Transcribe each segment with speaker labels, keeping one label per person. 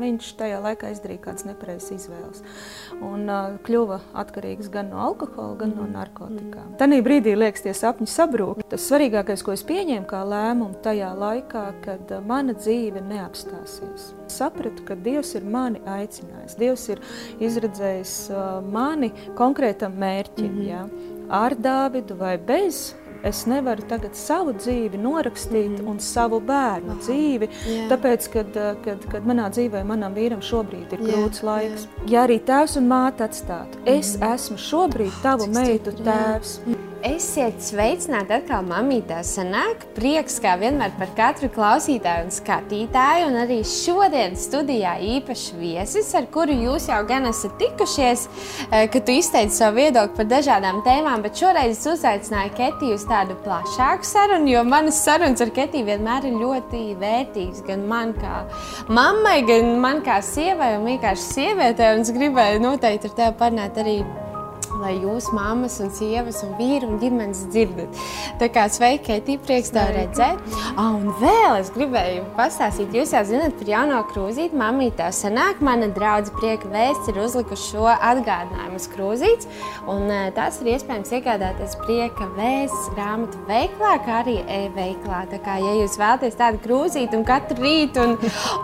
Speaker 1: viņš tajā laikā izdarīja kādas nepareizas izvēles. Un uh, kļuva atkarīgs gan no alkohola, gan no narkotikām. Tanī brīdī liekas, tie sapņi sabrūk. Tas svarīgākais, ko es pieņēmu kā lēmumu tajā laikā, kad uh, mana dzīve neapstāsies. Sapratu, ka Dievs ir mani aicinājis. Dievs ir izredzējis uh, mani konkrētam mērķim. Mm -hmm. ja? Ar Dāvidu vai bez Es nevaru tagad savu dzīvi norakstīt mm. un savu bērnu Aha. dzīvi, yeah. tāpēc, kad, eh, kad, kad manā dzīvē manam vīram šobrīd ir grūts laiks. Yeah. Ja arī tēvs un māte atstātu, mm. es esmu šobrīd tavu meitu tēvs. Yeah.
Speaker 2: Esiet sveicināti atkal mamītā sanāk. Prieks, kā vienmēr, par katru klausītāju un skatītāju. Un arī šodien studijā īpašs viesis, ar kuru jūs jau gan esat tikušies, eh, kad tu izteici savu viedokli par dažādām tēmām. Bet šoreiz es uzaicināju Ketiju uz tādu plašāku sarunu, jo manas sarunas ar Ketiju vienmēr ir ļoti vērtīgas. Gan man kā mammai, gan man kā sievai un vienkārši sievietei. Un es gribēju noteikti ar tevi parunāt arī lai jūs, mammas, un sievas, un vīri un ģimenes dzirdat. Tā kā sveiki, Keitī, prieks tev redzēt. Ah, un vēl es gribēju pastāstīt, jūs jau zinat par jauno krūzīti. Mamītā sanāk, mana draudze prieka vēsts ir uzlikuši šo atgādinājumu uz krūzītes, un eh, tās ir iespējams iegādāties prieka vēsts grāmatu veiklā, kā arī e-veiklā. Tā kā, ja jūs vēlaties tādu krūzīti un katru rītu un,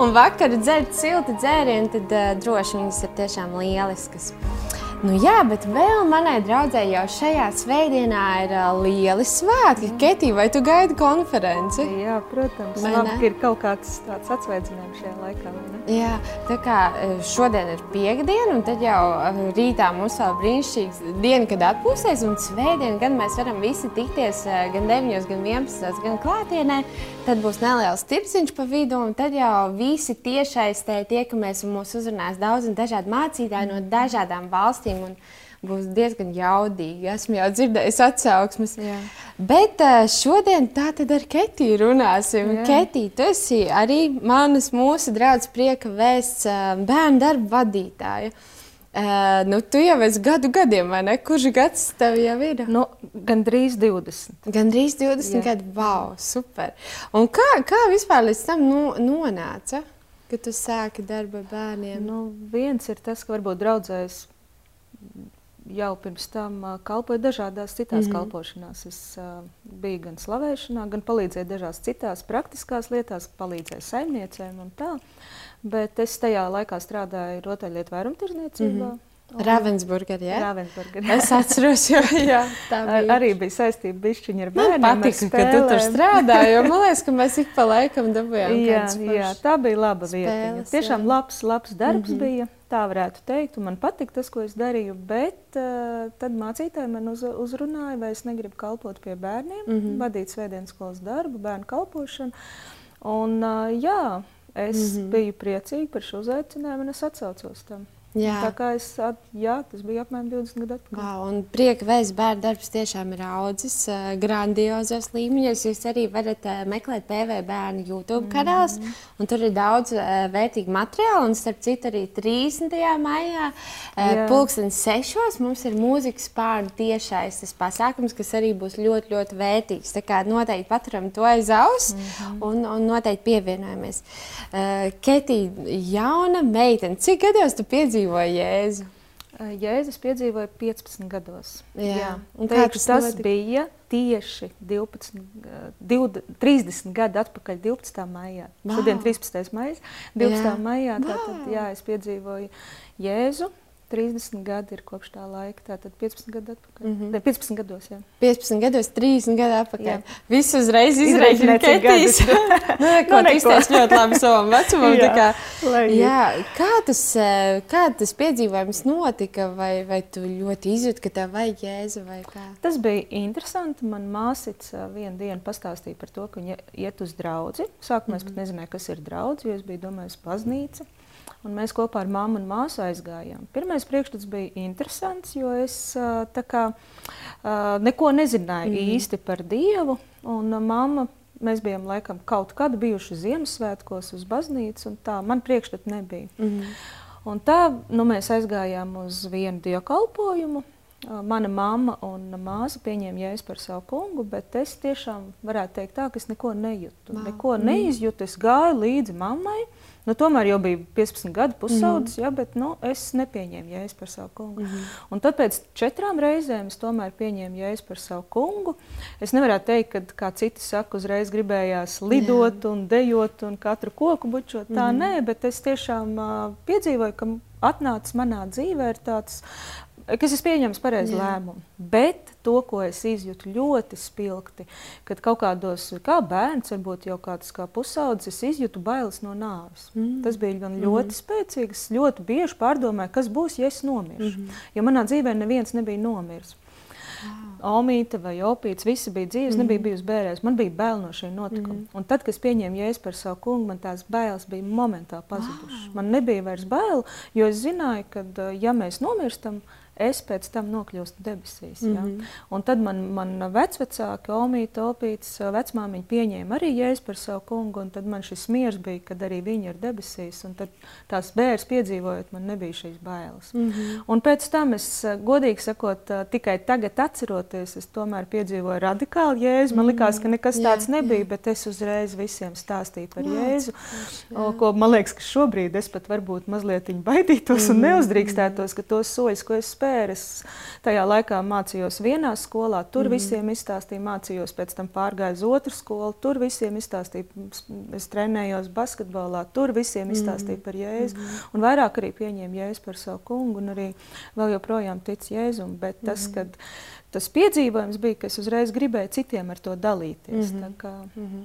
Speaker 2: un vakaru dzert siltu dzērienu, tad uh, droši viņas ir tiešām lieliskas. Nu, jā, bet vēl manai draudzēji jau šajā svētdienā ir lieli svētki. Mm. Ketī, vai tu gaidi konferenci?
Speaker 1: Jā, protams. Labi, ir kaut kāds tāds atsveicinājums šajā laikā.
Speaker 2: Jā, tā kā šodien ir piekdiena, un tad jau rītā mums vēl brīnišķīgs diena, kad atpūsies, un svētdien gan mēs varam visi tikties gan 9, gan 11, gan klātienē. Tad būs neliels tirciņš pa vidu, un tad jau visi tiešais te tiekamies, un mūs uzrunās daudz un dažādi mācītāji no dažādām valstīm. Un, būs diezgan jaudīgi. Esmu jau dzirdējis atsauksmes. Jā. Bet šodien tā tad ar Ketiju runāsim. Ketija, tu esi arī manas mūsu draudzes prieka vēsts bērnu darba vadītāja. Uh, nu, tu jau esi gadu gadiem, vai ne? Kurš gads tev jau ir?
Speaker 1: Nu, Gan drīz 20.
Speaker 2: Gan drīz 20 Jā. gadi. Wow, super. Un kā, kā vispār līdz tam nu, nonāca, ka tu sāki darbu ar bērniem?
Speaker 1: Nu, viens ir tas, ka varbūt draudzējs jau pirms tam uh, kalpoja dažādās citās mm -hmm. kalpošanās. Es uh, biju gan slavēšanā, gan palīdzēju dažās citās praktiskās lietās, palīdzēju saimniecēm un tā. Bet es tajā laikā strādāju rotaļlietu vairumtirdzniecībā. Mm -hmm.
Speaker 2: Ravensburgā, jā.
Speaker 1: Ravensburgā.
Speaker 2: Es atceros, jo jā,
Speaker 1: tā bija. arī bija saistība ar bērniem.
Speaker 2: Man patika, ka tu tur strādāji, man liekas, ka mēs ik pa laikam dabūjām
Speaker 1: jā, jā, tā bija laba vieta. Tiešām jā. labs, labs darbs mm -hmm. bija, tā varētu teikt, un man patika tas, ko es darīju, bet uh, tad mācītāji man uz, uzrunāja, vai es negribu kalpot pie bērniem, mm -hmm. vadīt svētdienas skolas darbu, bērnu kalpošanu. Un uh, jā, es mm -hmm. biju priecīga par šo uzaicinājumu, un es atsaucos tam. Jā. Tā kā es, jā, tas bija apmēram 20 gadu atpakaļ.
Speaker 2: Wow, un prieka vēsts bērnu darbs tiešām ir audzis uh, grandiozos līmeņos. Jūs arī varat uh, meklēt PV bērnu YouTube kanāls, mm un tur ir daudz uh, vērtīgu materiālu. Un starp citu arī 30. maijā uh, pulksten sešos mums ir mūzikas pārnu tiešais tas pasākums, kas arī būs ļoti, ļoti vērtīgs. Tā kā noteikti paturam to aiz aus mm -hmm. un, un noteikti pievienojamies. Uh, Ketī, jauna meitene, cik gados tu piedzīvoji? Piedzīvoja Jēzu?
Speaker 1: Jēzus piedzīvoja 15 gados. Jā. Jā. Teikšu, tas notika? bija tieši 12, 20, 30 gadu atpakaļ, 12. maijā. Wow. Šodien 13. maijā, 12. Jā. maijā. Tātad, jā, es piedzīvoju Jēzu. 30 gadi ir kopš tā laika, tātad 15 gadu atpakaļ. Mm -hmm. Ne, 15 gados, jā.
Speaker 2: 15 gados, 30 gadu atpakaļ. Visu uzreiz izreikināja Ketijas. nu, ko nu, izteici ļoti labi savam vecumam. jā, kā, jā, kā, tas, eh, kā tas piedzīvojums notika? Vai, vai tu ļoti izjūti, ka tev vajag jēzu vai kā?
Speaker 1: Tas bija interesanti. Man māsits eh, vienu dienu pastāstīja par to, ka viņa iet uz draudzi. Sākumā mm -hmm. es pat mhm. nezināju, kas ir draudzi, jo es biju domājis baznīca. Un mēs kopā ar mammu un māsu aizgājām. Pirmais priekšstats bija interesants, jo es kā, neko nezināju mm -hmm. īsti par Dievu. Un mamma, mēs bijām laikam kaut kad bijuši Ziemassvētkos uz baznīcu, un tā man priekšstats nebija. Mm -hmm. Un tā nu, mēs aizgājām uz vienu dievkalpojumu. Mana mamma un māsa pieņēma jēzu par savu kungu, bet es tiešām varētu teikt tā, ka es neko nejūtu. Neko neizjūtu. Es gāju līdzi mammai Nu, tomēr jau bija 15 gadu pusaudzis, mm. ja, bet nu, es nepieņēmu jēzu par savu kungu. Mm. Un tad pēc četrām reizēm es tomēr pieņēmu jēzu par savu kungu. Es nevaru teikt, ka, kā citi saka, uzreiz gribējās lidot Jā. un dejot un katru koku bučot. Tā mm. nē, bet es tiešām uh, piedzīvoju, ka atnācis manā dzīvē tāds kas es pieņemu pareizi lēmumu. Bet to, ko es izjūtu ļoti spilgti, kad kaut kādos, kā bērns, varbūt jau kāds kā pusaudzis, es izjūtu bailes no nāves. Mm. Tas bija gan ļoti mm. spēcīgs, ļoti bieži pārdomāju, kas būs, ja es nomiršu. Mm. Jo manā dzīvē neviens nebija nomiris. Omīte vai opīts, visi bija dzīves, mm. nebija bijusi bērēs. Man bija bail no šī notikuma. Mm. Un tad, kad es pieņēmu jēzu par savu kungu, man tās bailes bija momentāli pazudušas. Wow. Man nebija vairs bail, jo es zināju, ka, ja mēs nomirstam, es pēc tam nokļūstu debesīs. Ja? Mm -hmm. Un tad man, man vecvecāki, Omīte, Opīts, vecmāmiņa pieņēma arī jēzu par savu kungu, un tad man šis miers bija, kad arī viņi ir debesīs. Un tad tās bērns piedzīvojot, man nebija šīs bailes. Mm -hmm. Un pēc tam es, godīgi sakot, tikai tagad atceroties, es tomēr piedzīvoju radikālu jēzu. Man likās, ka nekas tāds jā, nebija, jā. bet es uzreiz visiem stāstīju par jēzu, jā. ko man liekas, ka šobrīd es pat varbūt mazliet baidītos mm -hmm. un mhm. neuzdrīkstētos, ka tos soļus, ko es spēju, spēri. Es tajā laikā mācījos vienā skolā, tur mm. visiem izstāstīju, mācījos, pēc tam pārgāju uz otru skolu, tur visiem izstāstīju, es trenējos basketbolā, tur visiem izstāstīju par Jēzu. Mm. Un vairāk arī pieņēmu Jēzu par savu kungu un arī vēl joprojām tic Jēzum. Bet tas, mm. kad tas piedzīvojums bija, ka es uzreiz gribēju citiem ar to dalīties. Mm -hmm. kā... mm -hmm.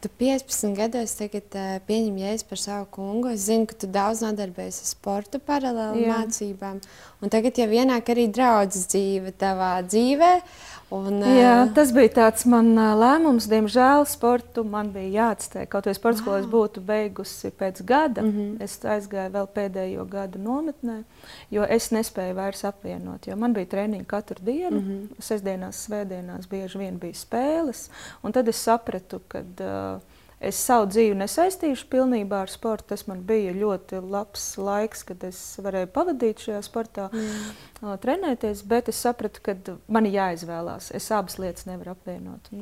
Speaker 2: Tu 15 gados tagad, uh, pieņem jēzu par savu kungu. Es zinu, ka tu daudz nodarbojies ar sporta paralēli mācībām. Un tagad jau ienāk arī draudzes dzīve tavā dzīvē. Un,
Speaker 1: Jā, tas bija tāds man lēmums. Diemžēl sportu man bija jāatstāj. Kaut arī sports, ko es būtu beigusi pēc gada, mm -hmm. es aizgāju vēl pēdējo gadu nometnē, jo es nespēju vairs apvienot. Man bija treniņi katru dienu, mm -hmm. sestdienās, svētdienās bieži vien bija spēles. Tad es sapratu, ka uh, Es savu dzīvi nesaistīšu pilnībā ar sportu. Tas man bija ļoti labs laiks, kad es varēju pavadīt šajā sportā, mm. trenēties. Bet es sapratu, ka man ir jāizvēlās. Es abas lietas nevaru apvienot.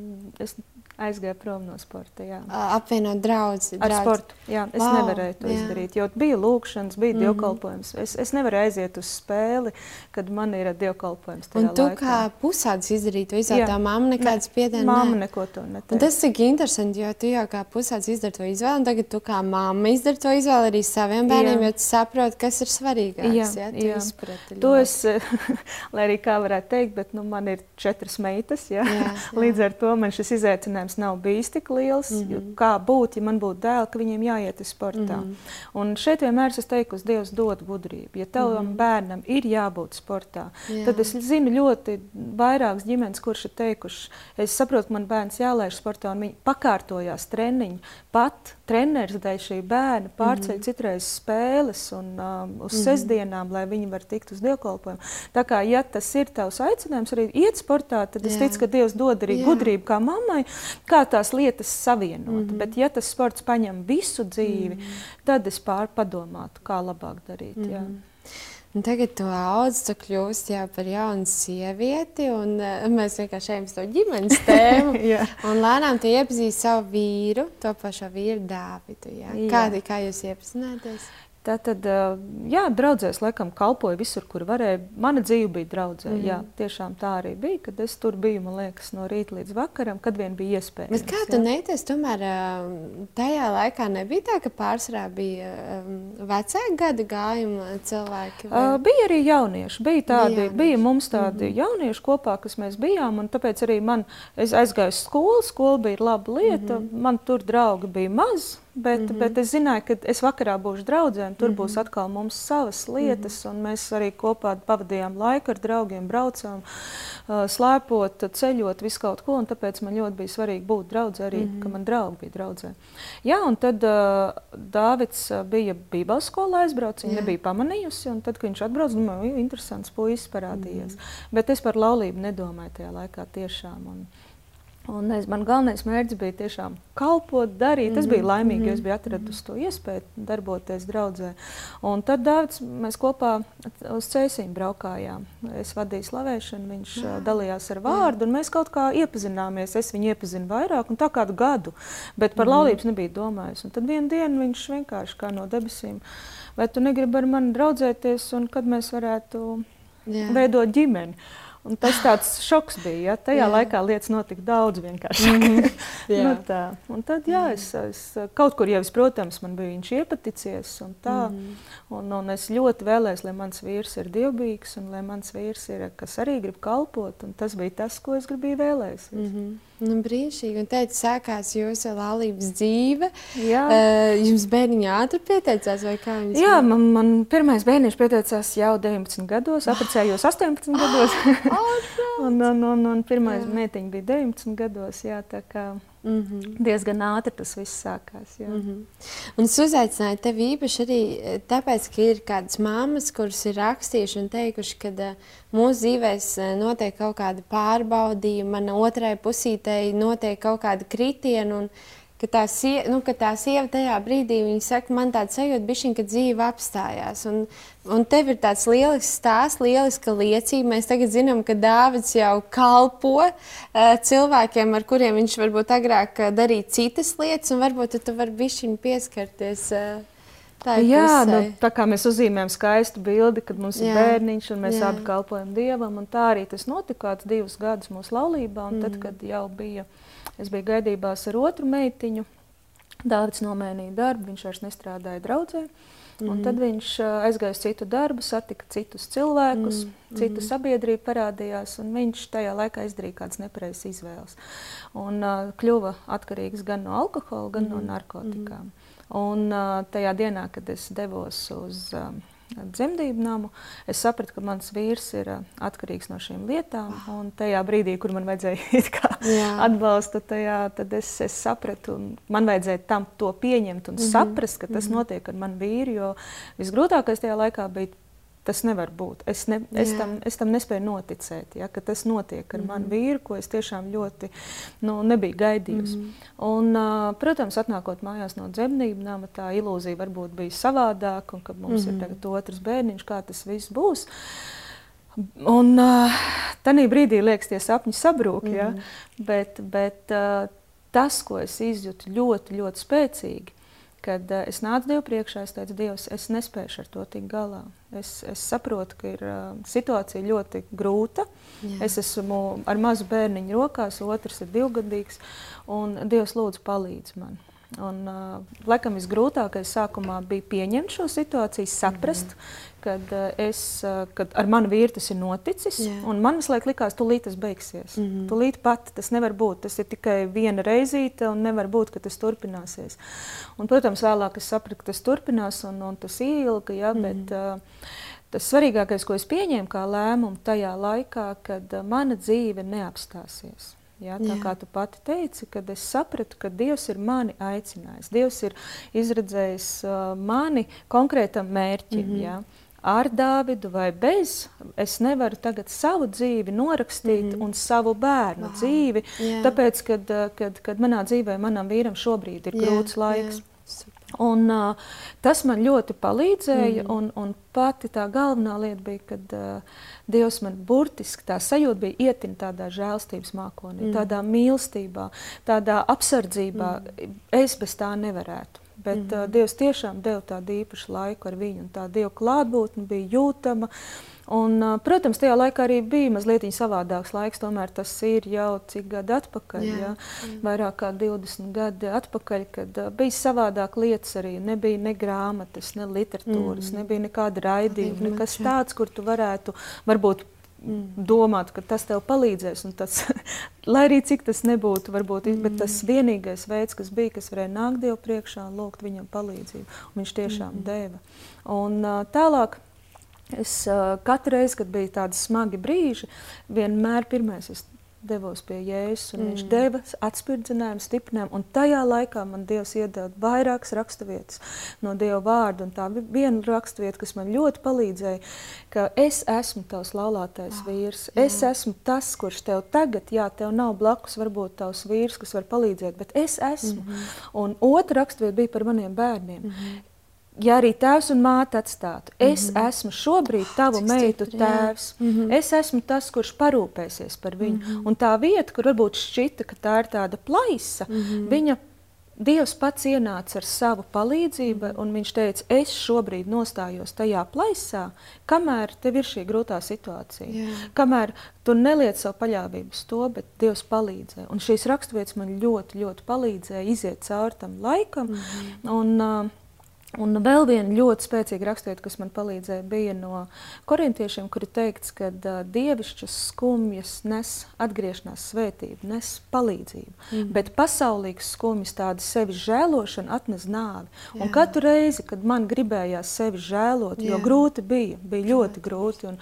Speaker 1: Es aizgāju prom no sporta. Jā.
Speaker 2: Apvienot draugus
Speaker 1: ar draudz. sportu. Jā, es wow, nevarēju to jā. izdarīt, jo bija lūkšanas, bija mm -hmm. dievkalpojums. Es, es nevaru aiziet uz spēli, kad man ir dievkalpojums.
Speaker 2: Un tu laikā. kā pusaudzis izdarīji to izvēli, tā mamma nekādas piedienas.
Speaker 1: Mamma neko to neteica.
Speaker 2: Tas ir interesanti, jo tu jau kā pusaudzis izdari to izvēli, un tagad tu kā mamma izdari to izvēli arī saviem bērniem, jā. jo tu saproti, kas ir svarīgāks. Jā, jā, jā. izprati.
Speaker 1: To es, lai arī kā varētu teikt, bet nu, man ir četras meitas, jā. Jā, jā. līdz ar to man šis izaicinājums nav bijis tik liels. Mm -hmm. Kā būtu, ja man būtu dēls, ka viņiem jāiet uz sportā? Mm -hmm. Un šeit vienmēr es teiktu, Dievs dod gudrību. Ja tavam mm -hmm. bērnam ir jābūt sportā, Jā. tad es zinu ļoti vairākas ģimenes, kurš ir teikuši, es saprotu, ka man bērns jālaiž sportā, un viņi pakārtojās treniņu pat treneris dēļ šī bērna pārceļ mm -hmm. citreiz spēles un um, uz mm -hmm. sestdienām, lai viņi var tikt uz dievkalpojumu. Tā kā, ja tas ir tavs aicinājums arī iet sportā, tad Jā. es ticu, ka Dievs dod arī Jā. gudrību kā mammai, kā tās lietas savienot. Mm -hmm. Bet ja tas sports paņem visu dzīvi, mm -hmm. tad es pārpadomātu, kā labāk darīt. Mm -hmm. Jā.
Speaker 2: Un tagad tu audz, tu kļūsi jau par jaunu sievieti, un uh, mēs vienkārši ejam uz to ģimenes tēmu. un lēnām tu iepazīsti savu vīru, to pašu vīru Dāvidu. Jā. Jā. Kādi, kā jūs iepazināties?
Speaker 1: Tā tad, jā, draudzēs laikam kalpoja visur, kur varēja. Mana dzīve bija draudzē. Mm. Jā, tiešām tā arī bija, kad es tur biju, man liekas, no rīta līdz vakaram, kad vien bija iespēja.
Speaker 2: Bet kā tu neities, tomēr tajā laikā nebija tā, ka pārsvarā bija vecāku gadu gājuma cilvēki? Vai?
Speaker 1: Bija arī jaunieši. Bija, tādi, bija, bija mums tādi mm jaunieši kopā, kas mēs bijām, un tāpēc arī man, es aizgāju skolu, skola bija laba lieta, mm man tur draugi bija maz. Bet, mm -hmm. bet es zināju, ka es vakarā būšu draudzē, un tur mm -hmm. būs atkal mums savas lietas. Mm -hmm. Mēs arī kopā pavadījām laiku ar draugiem, braucām, uh, slēpot, ceļot, visu kaut ko. Tāpēc man ļoti bija svarīgi būt draudzē, arī mm -hmm. ka man draugi bija draudzē. Jā, un tad uh, Dāvids bija Bībeles skolā aizbraucis. Viņa nebija pamanījusi, un tad, kad viņš atbrauca, domāju, interesants puisis parādījies. Mm -hmm. Bet es par laulību nedomāju tajā laikā tiešām. Un, Un es, man galvenais mērķis bija tiešām kalpot, darīt. Mm -hmm. Es biju laimīga, jo es biju atradusi to iespēju darboties draudzē. Un tad Dārvids, mēs kopā uz ceļiem braukājām. Es vadīju slavēšanu, viņš Jā. dalījās ar vārdu, un mēs kaut kā iepazināmies. Es viņu iepazinu vairāk, un tā kādu gadu, bet par mm -hmm. laulības nebija domājis. Un tad vienā dienā viņš vienkārši kā no debesīm, vai tu negribi ar mani draudzēties, un kad mēs varētu Jā. veidot ģimeni. Un tas tāds šoks bija. Ja? Tajā jā. laikā lietas notika daudz vienkāršāk. Mm -hmm. nu, tā. un tad, jā, es, es kaut kur jau, es, protams, man bija viņš iepaticies. Un tā, mm -hmm. un, un es ļoti vēlējos, lai mans vīrs ir dievbijīgs un lai mans vīrs ir, kas arī grib kalpot. Tas bija tas, ko es gribēju vēlēties. Mm -hmm.
Speaker 2: Nu, brīnišķīgi. Un teica, sākās jūsu laulības dzīve. Jā. Uh, jums bērniņa ātri pieteicās, vai kā
Speaker 1: viņas? Jā, man, man pirmais bērniņš pieteicās jau 19 gados, apprecējos 18 gados. un, un, un, un pirmais jā. meitiņa bija 19 gados. Jā, tā kā Mm -hmm. Diezgan ātri tas viss sākās. Jā. Mm -hmm.
Speaker 2: Un es uzaicināju tevi īpaši arī eh, tāpēc, ka ir kādas māmas, kuras ir rakstījušas un teikušas, ka uh, mūsu dzīvēs uh, notiek kaut kāda pārbaudījuma, man otrai pusītei notiek kaut kāda kritiena. Ka tā, sie, nu, ka tā sieva tajā brīdī saka, man tāds sajūta, bišķiņ, ka dzīve apstājās. Un, un tev ir tāds lielisks stāsts, lieliska liecība. Mēs tagad zinām, ka Dāvids jau kalpo uh, cilvēkiem, ar kuriem viņš varbūt agrāk uh, darīja citas lietas, un varbūt tu vari bišķiņ pieskarties. Uh,
Speaker 1: Jā, nu, tā kā mēs uzzīmējam skaistu bildi, kad mums jā, ir bērniņš un mēs jā. abi kalpojam Dievam. Tā arī tas notika divus gadus mūsu laulībā. Un mm. tad, kad jau bija uh, Es biju gaidībās ar otru meitiņu. Dārvids nomainīja darbu, viņš vairs nestrādāja draudzē. Mm -hmm. Tad viņš aizgāja uz citu darbu, satika citus cilvēkus, mm -hmm. cita sabiedrība parādījās, un viņš tajā laikā izdarīja kādas nepareizas izvēles. Un uh, kļuva atkarīgs gan no alkohola, gan mm -hmm. no narkotikām. Mm -hmm. Un uh, tajā dienā, kad es devos uz uh, dzemdību namu, es sapratu, ka mans vīrs ir atkarīgs no šīm lietām. Un tajā brīdī, kur man vajadzēja atbalstu, tajā, tad es, es sapratu, man vajadzēja tam to pieņemt un mm -hmm. saprast, ka tas mm -hmm. notiek ar manu vīru. Jo visgrūtākais tajā laikā bija Tas nevar būt. Es, ne, es, Jā. tam, es tam nespēju noticēt, ja, ka tas notiek ar mm -hmm. manu vīru, ko es tiešām ļoti nu, nebiju gaidījusi. Mm -hmm. un, uh, protams, atnākot mājās no dzemdību nama, tā ilūzija varbūt bija savādāka, un ka mums mm -hmm. ir tagad otrs bērniņš, kā tas viss būs. Un uh, tajā brīdī liekas, tie sapņi sabrūk, mm -hmm. ja, bet, bet uh, tas, ko es izjūtu ļoti, ļoti spēcīgi, kad uh, es nācu Dievu priekšā, es teicu, Dievs, es nespēju ar to tikt galā. Es, es saprotu, ka ir uh, situācija ļoti grūta. Jā. Es esmu ar mazu bērniņu rokās, otrs ir divgadīgs, un Dievs lūdzu palīdz man. Un, uh, laikam visgrūtākais sākumā bija pieņemt šo situāciju, saprast, mm -hmm kad, eh, es, eh, kad ar manu vīru tas ir noticis. Yeah. Man visu laiku likās, tūlīt tas beigsies. Mm -hmm. Tūlīt pat tas nevar būt. Tas ir tikai viena reizīte, un nevar būt, ka tas turpināsies. Un, protams, vēlāk es sapratu, ka tas turpinās, un, un tas ilga. Ja, mm -hmm. bet, uh, tas svarīgākais, ko es pieņēmu kā lēmumu tajā laikā, kad mana dzīve neapstāsies. Ja, tā Jā. kā tu pati teici, kad es sapratu, ka Dievs ir mani aicinājis. Dievs ir izredzējis uh, mani konkrētam mērķim. Mm -hmm. ja ar Dāvidu vai bez, es nevaru tagad savu dzīvi norakstīt mm -hmm. un savu bērnu wow. dzīvi. Yeah. Tāpēc, kad, eh, kad, kad manā dzīvē, manam vīram šobrīd ir yeah, grūts laiks. Yeah. Un, uh, tas man ļoti palīdzēja, mm. un, un pati tā galvenā lieta bija, kad uh, Dievs man burtiski tā sajūta bija ietin tādā žēlstības mākonī, mm. tādā mīlestībā, tādā apsardzībā. Mm. Es bez tā nevarētu. Bet mm -hmm. Dievs tiešām deva tādu īpašu laiku ar viņu, un tā Dieva klātbūtne bija jūtama. Un, uh, protams, tajā laikā arī bija mazliet savādāks laiks. Tomēr tas ir jau cik gadi atpakaļ, jā, jā, jā. vairāk kā 20 gadi atpakaļ, kad uh, bija savādāk lietas arī. Nebija ne grāmatas, ne literatūras, mm. nebija nekāda raidījuma, nekas tāds, kur tu varētu varbūt domāt, ka tas tev palīdzēs. Tas, lai arī cik tas nebūtu, varbūt, mm. bet tas vienīgais veids, kas bija, kas varēja nākt Dievu priekšā lūgt viņam palīdzību. Un viņš tiešām mm. deva. Un, tālāk. Es uh, katru reizi, kad bija tādi smagi brīži, vienmēr pirmais es devos pie Jēzus, un mm. viņš deva atspirdzinājumu, stiprinājumu, un tajā laikā man Dievs iedeva vairākas raksturvietas no Dieva vārda, tā bija viena raksturvieta, kas man ļoti palīdzēja, ka es esmu tavs laulātais oh, vīrs, jā. es esmu tas, kurš tev tagad, jā, tev nav blakus varbūt tavs vīrs, kas var palīdzēt, bet es esmu. Mm -hmm. Un otra raksturvieta bija par maniem bērniem. Mm -hmm ja arī tēvs un māte atstātu, mm -hmm. es esmu šobrīd tavu Cik meitu stipri, tēvs. Mm -hmm. Es esmu tas, kurš parūpēsies par viņu. Mm -hmm. Un tā vieta, kur varbūt šķita, ka tā ir tāda plaisa, mm -hmm. viņa. Dievs pats ienāca ar savu palīdzību, un viņš teica, es šobrīd nostājos tajā plaisā, kamēr tev ir šī grūtā situācija. Yeah. Kamēr tu neliec savu paļāvību uz to, bet Dievs palīdzēja. Un šīs raksturvietas man ļoti, ļoti palīdzēja iziet cauri tam laikam. Mm -hmm. un, uh, Un vēl viena ļoti spēcīga raksturvieta, kas man palīdzēja, bija no korintiešiem, kur ir teikts, ka uh, dievišķas skumjas nes atgriešanās svētību, nes palīdzību. Mm. Bet pasaulīgas skumjas, tāda sevis žēlošana, atnes nāvi. Jā. Un katru reizi, kad man gribējās sevi žēlot, Jā. jo grūti bija, bija ļoti grūti, un,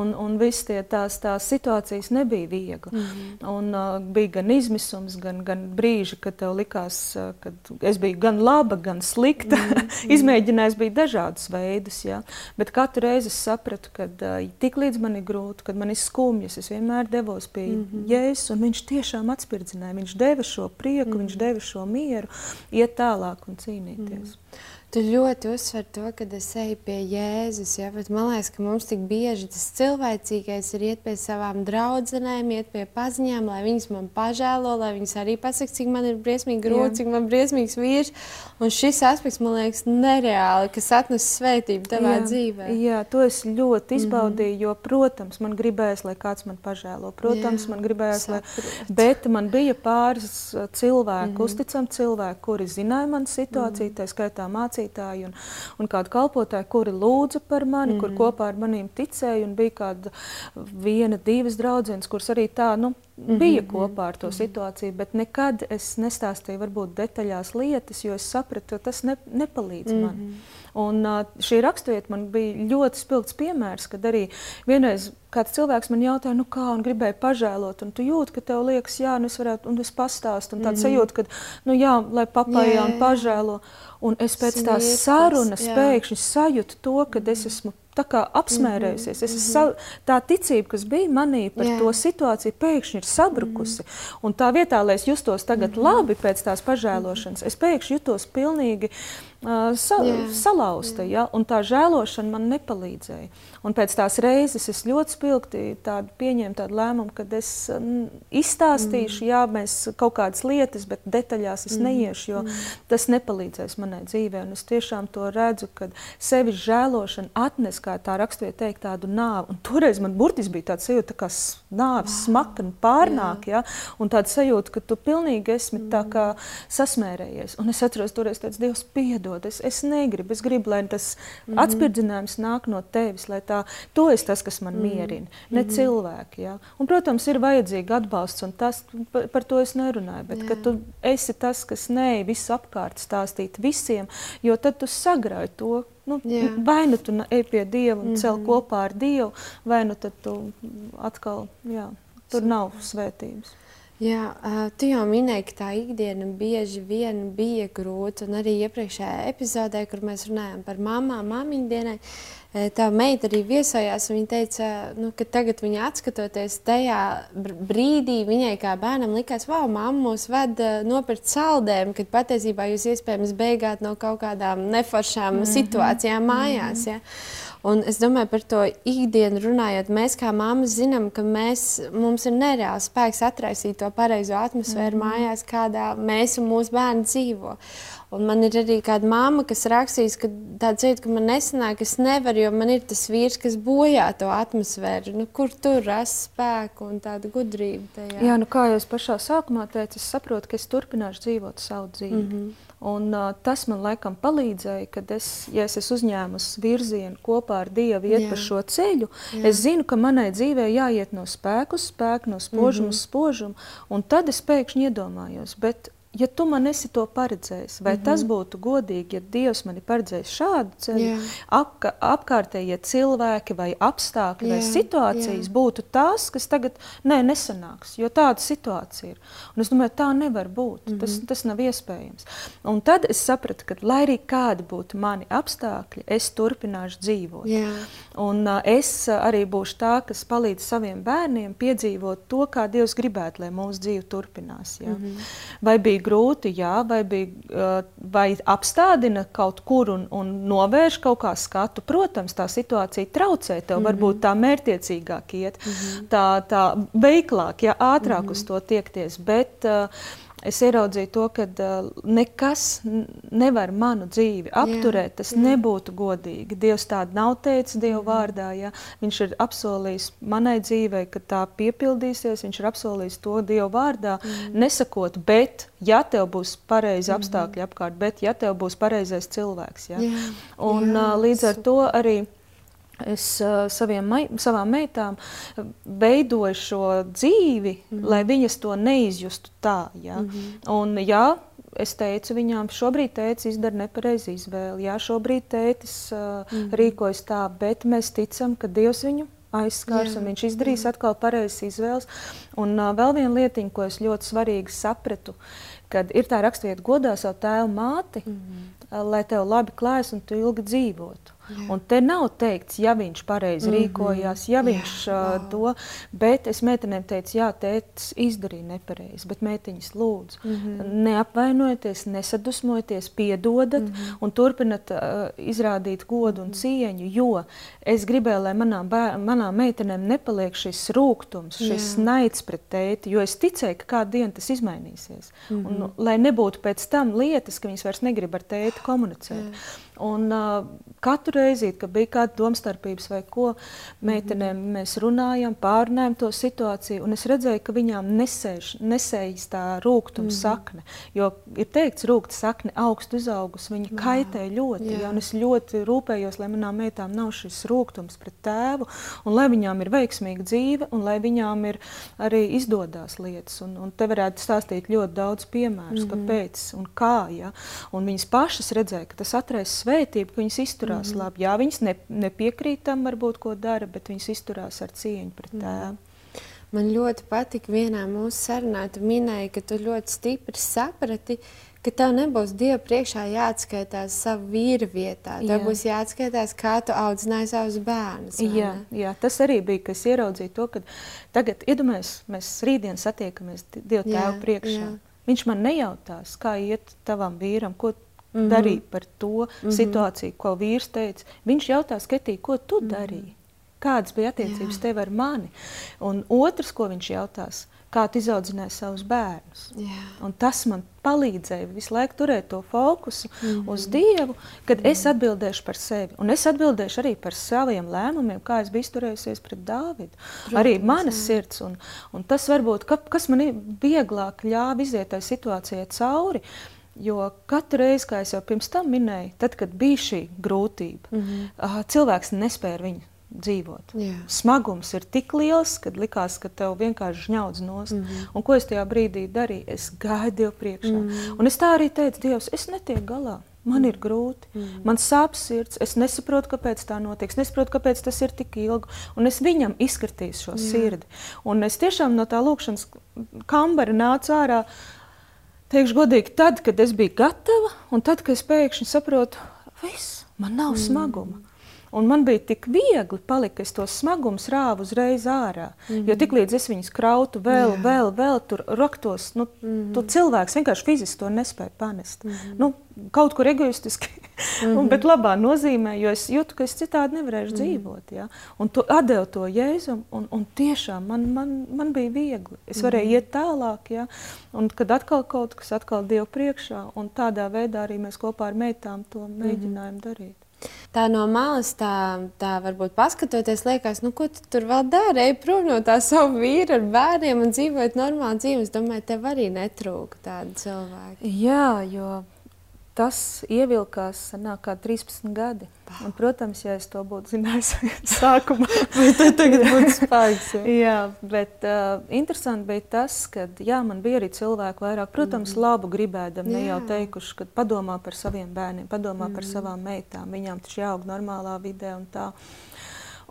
Speaker 1: un, un viss tie tās, tās situācijas nebija viegli. Mm. Un uh, bija gan izmisums, gan, gan brīži, kad tev likās, uh, ka es biju gan laba, gan slikta. Mm. Izmēģinājis bija dažādus veidus, ja? bet katru reizi es sapratu, ka uh, tik līdz man ir grūti, kad man ir skumjas, es vienmēr devos pie mm -hmm. Jēzus, un viņš tiešām atspirdzināja, viņš deva šo prieku, mm -hmm. viņš deva šo mieru, iet tālāk un cīnīties. Mm -hmm.
Speaker 2: Tu ļoti uzsver to, ka es eju pie Jēzus. Ja? Bet man liekas, ka mums tik bieži tas cilvēcīgais ir iet pie savām draudzenēm, iet pie paziņām, lai viņas man pažēlo, lai viņas arī pasakā, cik man ir briesmīgi grūti, cik man ir briesmīgs vīrs. Un šis aspekts man liekas nereāli, kas atnes svētību tavā jā, dzīvē.
Speaker 1: Jā, to es ļoti izbaudīju, mm -hmm. jo, protams, man gribējās, lai kāds man pažēlo. Protams, jā, man gribējās, lai. Bet man bija pāris cilvēku, mm -hmm. uzticami cilvēki, kuri zināja manu situāciju, mm -hmm. tā skaitā mācību mācītāji un, un kādi kalpotāji, kuri lūdza par mani, mm. kur kopā ar maniem ticēja. Bija kāda viena, divas draudzenes, kuras arī tā nu, mm -hmm. bija kopā ar to mm -hmm. situāciju, bet nekad es nestāstīju varbūt detaļās lietas, jo es sapratu, ka tas ne, nepalīdz mm -hmm. man. Un, šī raksturvieta man bija ļoti spilgts piemērs, kad arī vienreiz kāds cilvēks man jautāja, nu kā, un gribēja pažēlot, un tu jūti, ka tev liekas, jā, nu es varētu, un es pastāstu, un tāds mm -hmm. sajūta, ka, nu jā, lai papājā un pažēlo. Un es pēc tās sarunas jā. pēkšņi sajūtu to, ka es esmu apsmērējusies. Mm -hmm. Es, sa, tā ticība, kas bija manī par yeah. to situāciju, pēkšņi ir sabrukusi. Mm -hmm. Un tā vietā, lai es justos tagad mm -hmm. labi pēc tās pažēlošanas, es pēkšņi jutos pilnīgi sa, salauzta. Ja? Un tā žēlošana man nepalīdzēja. Un pēc tās reizes es ļoti spilgti tādu pieņēmu tādu lēmumu, ka es izstāstīšu, mm. jā, mēs kaut kādas lietas, bet detaļās es mm. neiešu, jo mm. tas nepalīdzēs manai dzīvē. Un es tiešām to redzu, ka sevis žēlošana atnes kā tā raksturvieta teikt, tādu nāvi. Un toreiz man burtiski bija tāds sajūta, tā kā nāves smakni pārnāk, ja? un tāds sajūta, ka tu pilnīgi esi mm. tā kā sasmērējies. Un es atceros, toreiz tāds Dievs piedod, es, es negribu, es gribu, lai tas mm. atspirdzinājums nāk no tevis, lai tā, tu esi tas, kas man mm. mierina, ne mm. cilvēki. Ja? Un, protams, ir vajadzīga atbalsts, un tas, par, par to es nerunāju, bet ka tu esi tas, kas neej visu apkārt stāstīt visiem, jo tad tu sagrauj to, Nu, Jā. vai nu tu ej pie Dieva un mm -hmm. cel mhm. kopā ar Dievu, vai nu tad tu atkal, jā, tur nav svētības.
Speaker 2: Jā, tu jau minēji, ka tā ikdiena bieži vien bija grūta, arī iepriekšējā epizodē, kur mēs runājām par mamām, māmiņu dienai, tā meita arī viesojās. Viņa teica, nu, ka tagad viņa atskatoties tajā brīdī, viņai kā bērnam likās, wow, mamma mūs ved nopirkt saldēm, kad patiesībā jūs iespējams beigāt no kaut kādām neforšām mm -hmm. situācijām mājās. Mm -hmm. ja? Un es domāju par to ikdienu runājot. Mēs kā mammas zinām, ka mēs, mums ir nereāls spēks atraisīt to pareizo atmosfēru mm -hmm. mājās, kādā mēs un mūsu bērni dzīvo. Un man ir arī kāda mamma, kas rakstīs, ka tāda sajūta, ka man nesanāk, es nevaru, jo man ir tas vīrs, kas bojā to atmosfēru. Nu, kur tur rast spēku un tādu gudrību? Tajā?
Speaker 1: Jā, nu kā jau es pašā sākumā teicu, es saprotu, ka es turpināšu dzīvot savu dzīvi. Mm -hmm. Un, uh, tas man laikam palīdzēja, kad es, ja es esmu uzņēmusi virzienu kopā ar Dievu, iet Jā. pa šo ceļu. Jā. Es zinu, ka manai dzīvē jāiet no spēka uz spēku, no spožuma mm -hmm. uz spožumu, un tad es pēkšņi iedomājos, bet ja tu man esi to paredzējis, vai mm -hmm. tas būtu godīgi, ja Dievs man ir paredzējis šādu ceļu, apka, apkārtējie cilvēki vai apstākļi yeah. vai situācijas yeah. būtu tās, kas tagad nē, nesanāks, jo tāda situācija ir. Un es domāju, tā nevar būt. Mm -hmm. tas, tas nav iespējams. Un tad es sapratu, ka lai arī kādi būtu mani apstākļi, es turpināšu dzīvot. Yeah. Un uh, es arī būšu tā, kas palīdz saviem bērniem piedzīvot to, kā Dievs gribētu, lai mūsu dzīve turpinās. Ja? Mm -hmm. Vai bija grūti, jā, vai, bija, vai apstādina kaut kur un, un novērš kaut kā skatu. Protams, tā situācija traucē tev, mm -hmm. varbūt tā mērķiecīgāk iet, mm -hmm. tā, tā veiklāk, ja ātrāk mm -hmm. uz to tiekties. Bet, uh, es ieraudzīju to, ka uh, nekas nevar manu dzīvi apturēt. Jā, tas jā. nebūtu godīgi. Dievs tādu nav teicis Dieva vārdā. Ja? Viņš ir apsolījis manai dzīvei, ka tā piepildīsies. Viņš ir apsolījis to Dieva vārdā, mm. nesakot, bet ja tev būs pareizi apstākļi apkārt, bet ja tev būs pareizais cilvēks. Ja? Jā, Un jā, uh, līdz ar to arī es uh, saviem, savām meitām veidoju šo dzīvi, mm -hmm. lai viņas to neizjustu tā. Ja? Mm -hmm. Un, jā, es teicu viņām, šobrīd tētis izdara nepareizi izvēli. Jā, šobrīd tētis uh, mm -hmm. rīkojas tā, bet mēs ticam, ka Dievs viņu aizskars jā, un viņš izdarīs jā. atkal pareizas izvēles. Un uh, vēl viena lietiņa, ko es ļoti svarīgi sapratu, kad ir tā rakstvieta godā savu tēvu māti, mm -hmm. uh, lai tev labi klājas un tu ilgi dzīvotu. Un te nav teikts, ja viņš pareizi mm -hmm. rīkojās, ja viņš jā, uh, wow. to, bet es meitenēm teicu, jā, tētis izdarīja nepareizi, bet meitiņas lūdzu, mm -hmm. neapvainojieties, nesadusmojieties, piedodat mm -hmm. un turpinat uh, izrādīt godu un -hmm. cieņu, jo es gribēju, lai manām, manām meitenēm nepaliek šis rūgtums, šis jā. naids pret tēti, jo es ticēju, ka kādu dienu tas izmainīsies. Mm -hmm. un, nu, lai nebūtu pēc tam lietas, ka viņas vairs negrib ar tēti komunicēt. Jā. Un, uh, katru reizi, kad bija kāda domstarpības vai ko, meitenēm -hmm. mēs runājam, pārnājam to situāciju, un es redzēju, ka viņām nesēž, nesējas tā rūkuma mm -hmm. sakne. Jo ir teikts, rūkta sakne augstu uzaugus, viņa wow. kaitē ļoti. Jā. Ja, es ļoti rūpējos, lai manām meitām nav šis rūkums pret tēvu, un lai viņām ir veiksmīga dzīve, un lai viņām ir arī izdodas lietas. Un, un te varētu stāstīt ļoti daudz piemērus, mm -hmm. kāpēc un kā. Ja? Un viņas pašas redzēja, ka tas atraisa svētību, ka viņas izturās mm -hmm. labi. Jā, viņas ne, nepiekrīt tam, varbūt, ko dara, bet viņas izturās ar cieņu pret mm -hmm. tēvu.
Speaker 2: Man ļoti patika vienā mūsu sarunā, tu minēji, ka tu ļoti stipri saprati, ka tev nebūs Dieva priekšā jāatskaitās savu vīru vietā. Tev jā. būs jāatskaitās, kā tu audzināji savus bērnus.
Speaker 1: Jā, jā, tas arī bija, kas ieraudzīja to, ka tagad, iedomājies, mēs rītdien satiekamies Dieva tēvu priekšā. Jā. Viņš man nejautās, kā iet tavam vīram, ko mm -hmm. darīja par to mm -hmm. situāciju, ko vīrs teica. Viņš jautā, Ketī, ko tu mm -hmm. darīji? Kādas bija attiecības Jā. tev ar mani? Un otrs, ko viņš jautās, kā tu izaudzināji savus bērnus. Tas man palīdzēja visu laiku turēt to fokusu mm -hmm. uz Dievu, kad mm -hmm. es atbildēšu par sevi. Un es atbildēšu arī par saviem lēmumiem, kā es biju izturējusies pret Dāvidu. Protams, arī manas jā. sirds. Un, un tas varbūt, ka, kas man vieglāk ļāva iziet tai situācijai cauri. Uh, Jo katru reizi, kā jau pirms tam minēju, tad, kad bija šī grūtība, mm -hmm. cilvēks nespēja ar viņu dzīvot. Yeah. Smagums ir tik liels, ka likās, ka tev vienkārši žņaudz nost. Mm -hmm. Un ko es tajā brīdī darīju? Es gāju Dievu priekšā. Mm -hmm. Un es tā arī teicu, Dievs, es netieku galā. Man ir grūti, mm. man sāp sirds. Es nesaprotu, kāpēc tā notiek. Es nesaprotu, kāpēc tas ir tik ilgi. Un es viņam izskatīju šo Jā. sirdi. Un es tiešām no tā lūkšanas kambara nācu ārā. Uh, Teikšu godīgi, tad, kad es biju gatava, un tad, kad es pēkšņi saprotu, viss, man nav mm. smaguma. Un man bija tik viegli palikt, es tos smagumus rāvu uzreiz ārā. Mm -hmm. Jo tiklīdz es viņus krautu vēl, Jā. vēl, vēl tur raktos, nu, mm -hmm. tu cilvēks vienkārši fiziski to nespēja panest. Mm -hmm. nu, kaut kur egoistiski, mm -hmm. un, bet labā nozīmē, jo es jūtu, ka es citādi nevarēšu mm -hmm. dzīvot. Ja? Un tu atdevi to jēzum, un, un tiešām man, man, man bija viegli. Es varēju mm -hmm. iet tālāk, ja? un kad atkal kaut kas atkal Dievu priekšā, un tādā veidā arī mēs kopā ar meitām to mēģinājām mm -hmm. darīt.
Speaker 2: Tā no malas, tā, tā varbūt paskatoties, liekas, nu, ko tu tur vēl dari? Ej prom no tā savu vīru ar bērniem un dzīvot normālu dzīvi. Es domāju, tev arī netrūka tāda cilvēka.
Speaker 1: Jā, jo tas ievilkās sanāk, kā 13 gadi. Un, protams, ja es to būtu zinājis sākumā,
Speaker 2: tad tagad būtu spēks.
Speaker 1: Ja? jā, bet uh, interesanti bija tas, ka jā, man bija arī cilvēki vairāk, protams, mm. labu gribēdam, ne jau teikuši, ka padomā par saviem bērniem, padomā mm. par savām meitām, viņām taču jāaug normālā vidē un tā.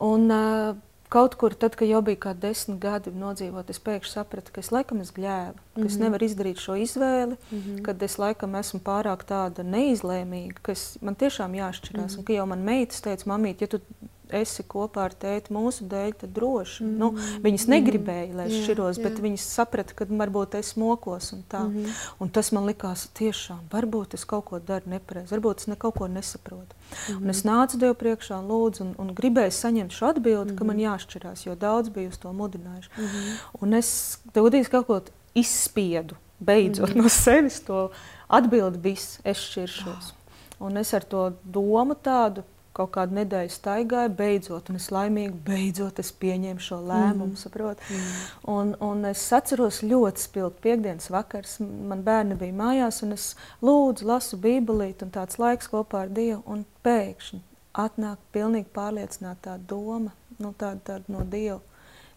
Speaker 1: Un, uh, Kaut kur, tad, kad jau bija kaut kādi desmit gadi nodzīvot, es pēkšņi sapratu, ka es laikam es gļēvu, ka mm -hmm. es mhm. nevaru izdarīt šo izvēli, mm -hmm. kad es laikam esmu pārāk tāda neizlēmīga, ka es, man tiešām jāšķirās. Mm -hmm. Un ka jau man meitas teica, mamīt, ja tu esi kopā ar tēti mūsu dēļ, tad droši. Mm -hmm. nu, viņas negribēja, lai es šķiros, bet viņas saprata, ka varbūt es mokos un tā. Mm -hmm. Un tas man likās tiešām, varbūt es kaut ko daru nepareizi, varbūt es ne kaut ko nesaprotu. Mm -hmm. Un es nācu Dievu priekšā un lūdzu, un, un gribēju saņemt šo atbildi, mm -hmm. ka man mhm. jāšķirās, jo daudz bija uz to mudinājuši. Mm -hmm. Un es tev kaut ko izspiedu, beidzot mm -hmm. no sevis to atbildi, viss, es šķiršos. Oh. Un es ar to domu tādu kaut kādu nedēļu staigāju, beidzot, un es laimīgi, beidzot, es pieņēmu šo lēmumu, mm. Mm. Un, un es atceros ļoti spilgti piekdienas vakars, man bērni bija mājās, un es lūdzu, lasu bībelīti un tāds laiks kopā ar Dievu, un pēkšņi atnāk pilnīgi pārliecinātā doma, nu tāda, tāda no Dieva,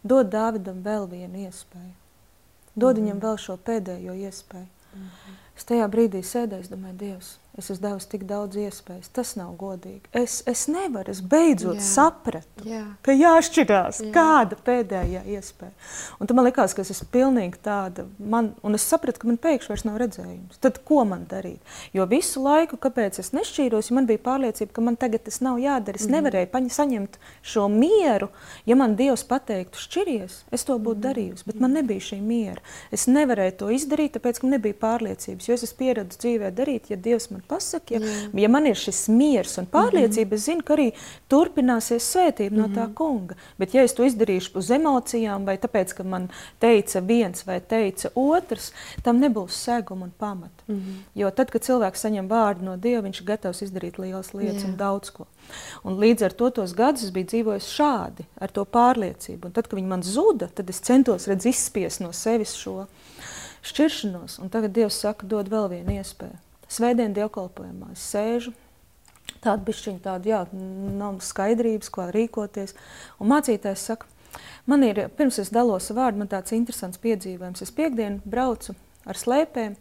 Speaker 1: dod Dāvidam vēl vienu iespēju, dod mm. viņam vēl šo pēdējo iespēju. Mm. Es tajā brīdī sēdēju, domāju, Dievs, es esmu devis tik daudz iespējas. Tas nav godīgi. Es, es nevaru, es beidzot Jā. sapratu, Jā. ka jāšķirās. Jā. Kāda pēdējā iespēja? Un tad man likās, ka es esmu pilnīgi tāda, man, un es sapratu, ka man pēkšņi vairs nav redzējums. Tad ko man darīt? Jo visu laiku, kāpēc es nešķīros, man bija pārliecība, ka man tagad tas nav jādara. Es mm. nevarēju paņa, saņemt šo mieru. Ja man Dievs pateiktu, šķiries, es to būtu mm. darījusi, bet man nebija šī miera. Es nevarēju to izdarīt, tāpēc, ka nebija pārliecības. Jo es esmu pieredzējis dzīvē darīt, ja Dievs man pasaka, ja, mm. ja man ir šis miers un pārliecība, es zinu, ka arī turpināsies svētība no tā mhm. kunga. Bet, ja es to izdarīšu uz emocijām, vai tāpēc, ka man teica viens vai teica otrs, tam nebūs seguma un pamata. Mm. Jo tad, kad cilvēks saņem vārdu no Dieva, viņš ir gatavs izdarīt lielas lietas Jā. un daudz ko. Un līdz ar to tos gadus es biju dzīvojis šādi, ar to pārliecību. Un tad, kad viņi man zuda, tad es centos redz, izspiest no sevis šo šķiršanos. Un tagad Dievs saka, dod vēl vienu iespēju. Svētdien dievkalpojumā es sēžu. Tāda bišķiņa tāda, jā, nav skaidrības, kā rīkoties. Un mācītājs saka, man ir, pirms es dalos vārdu, man tāds interesants piedzīvojums. Es piekdienu braucu ar slēpēm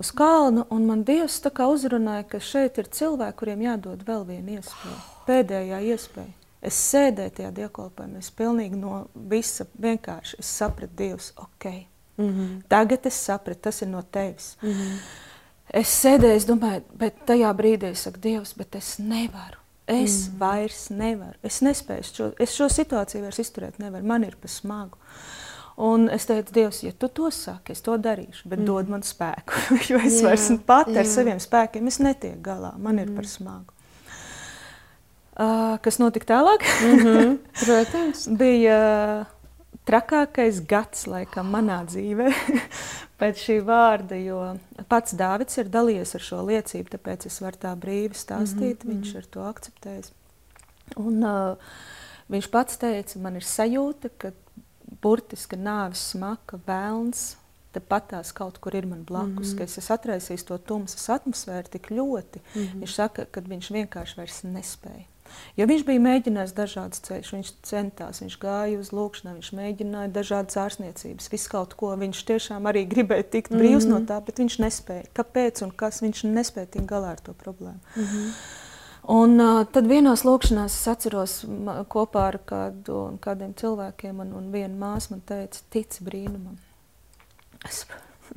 Speaker 1: uz kalnu, un man Dievs tā kā uzrunāja, ka šeit ir cilvēki, kuriem jādod vēl viena iespēja, pēdējā iespēja. Es sēdēju tajā dievkalpojumā, es pilnīgi no visa vienkārši es sapratu Dievs, ok, mm -hmm. tagad es sapratu, tas ir no tevis. Mm -hmm. Es sēdēju, es domāju, bet tajā brīdī es saku, Dievs, bet es nevaru. Es mm. vairs nevaru. Es nespēju šo, es šo situāciju vairs izturēt. Nevaru. Man ir pa smagu. Un es teicu, Dievs, ja tu to saki, es to darīšu, bet mm. dod man spēku. jo es jā, vairs pati ar saviem spēkiem netieku galā. Man ir mm. par smagu. Uh, kas notika tālāk?
Speaker 2: mm -hmm, protams.
Speaker 1: Bija uh, trakākais gads laikam manā dzīvē pēc šī vārda, jo pats Dāvids ir dalījies ar šo liecību, tāpēc es varu tā brīvi stāstīt, mm -hmm. viņš ir to akceptējis. Un, uh, viņš pats teica, man ir sajūta, ka burtiski nāves smaka vēlns tepatās kaut kur ir man blakus, mm -hmm. ka es esmu atraisījis to tumsas atmosfēru tik ļoti. Mm -hmm. Viņš saka, ka viņš vienkārši vairs nespēja. Jo viņš bija mēģinājis dažādas ceļus, viņš centās, viņš gāja uz lūkšanām, viņš mēģināja dažādas ārstniecības, visu kaut ko. Viņš tiešām arī gribēja tikt brīvs mm -hmm. no tā, bet viņš nespēja. Kāpēc un kas viņš nespēja tikt galā ar to problēmu? Mm -hmm. Un uh, tad vienās lūkšanās es atceros kopā ar kādu, kādiem cilvēkiem, un, un viena māsa man teica, tic brīnumam. Es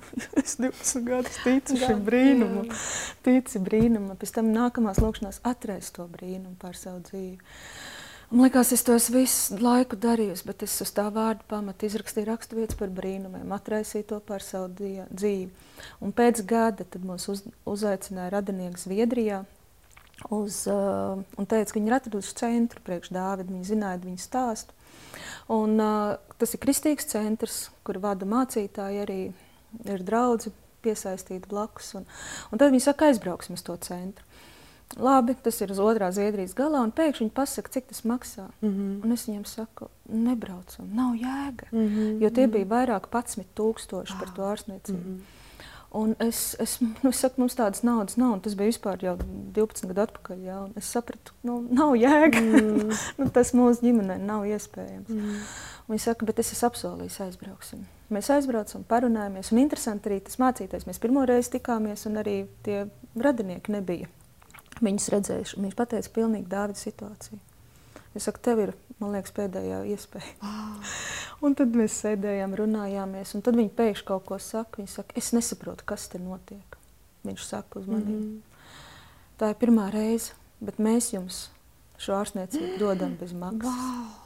Speaker 1: es 20 gadus ticu šim brīnumam, tici brīnumam, pēc tam nākamās lūkšanās atrast to brīnumu par savu dzīvi. Man liekas, es to visu laiku darīju, bet es uz tā vārdu pamatu izrakstīju raksturvietas par brīnumiem, atraisīju to par savu dzīvi. Un pēc gada mūs uz, uzaicināja radinieki Zviedrijā uz, uh, un teica, ka viņi ir atraduši centru priekš Dāvidu, viņi zināja viņu stāstu. Un, uh, tas ir kristīgs centrs, kur vada mācītāji arī ir draugi piesaistīti blakus. Un, un tad viņi saka, aizbrauksim uz to centru. Labi, tas ir uz otrā Zviedrijas galā, un pēkšņi viņi pasaka, cik tas maksā. Mm -hmm. Un es viņiem saku, nebraucam, nav jēga. Mm -hmm. Jo tie bija vairāk, 11 tūkstoši par to ārstniecību. Mm -hmm. Un es, es, nu, es saku, mums tādas naudas nav. Tas bija vispār jau 12 gadu atpakaļ. Jā, es sapratu, nu, nav jēga. Mm. nu, tas mūsu ģimenē nav iespējams. Mm. Viņa saka, bet es esmu apsolījis, aizbrauksim. Mēs aizbraucam, parunājamies. Un interesanti arī tas mācīties. Mēs pirmo reizi tikāmies, un arī tie radinieki nebija. Viņus redzējuši. Viņš pateica, pilnīgi dāvida situāciju. Es saku, tev ir, man liekas, pēdējā iespēja. Oh. Un tad mēs sēdējām, runājāmies, un tad viņi pēkšņi kaut ko saka. Viņi saka, es nesaprotu, kas te notiek. Viņš saka uz mani. Mm -hmm. Tā ir pirmā reize, bet mēs jums šo ārstniecību dodam bez maksas.
Speaker 2: Wow.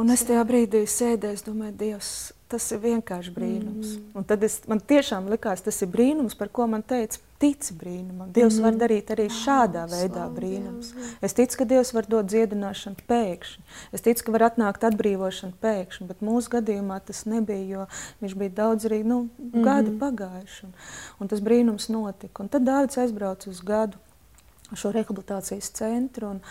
Speaker 1: Un es tajā brīdī sēdēju, domāju, Dievs, tas ir vienkārši brīnums. Mm. Un tad es, man tiešām likās, tas ir brīnums, par ko man teica, tici brīnumam. Dievs mm. var darīt arī šādā oh, veidā brīnums. Dievs. Es ticu, ka Dievs var dot dziedināšanu pēkšņi. Es ticu, ka var atnākt atbrīvošana pēkšņi, bet mūsu gadījumā tas nebija, jo viņš bija daudz arī nu, mm. gadi pagājuši. Un, un tas brīnums notika. Un tad Dāvids aizbrauca uz gadu šo rehabilitācijas centru. Un,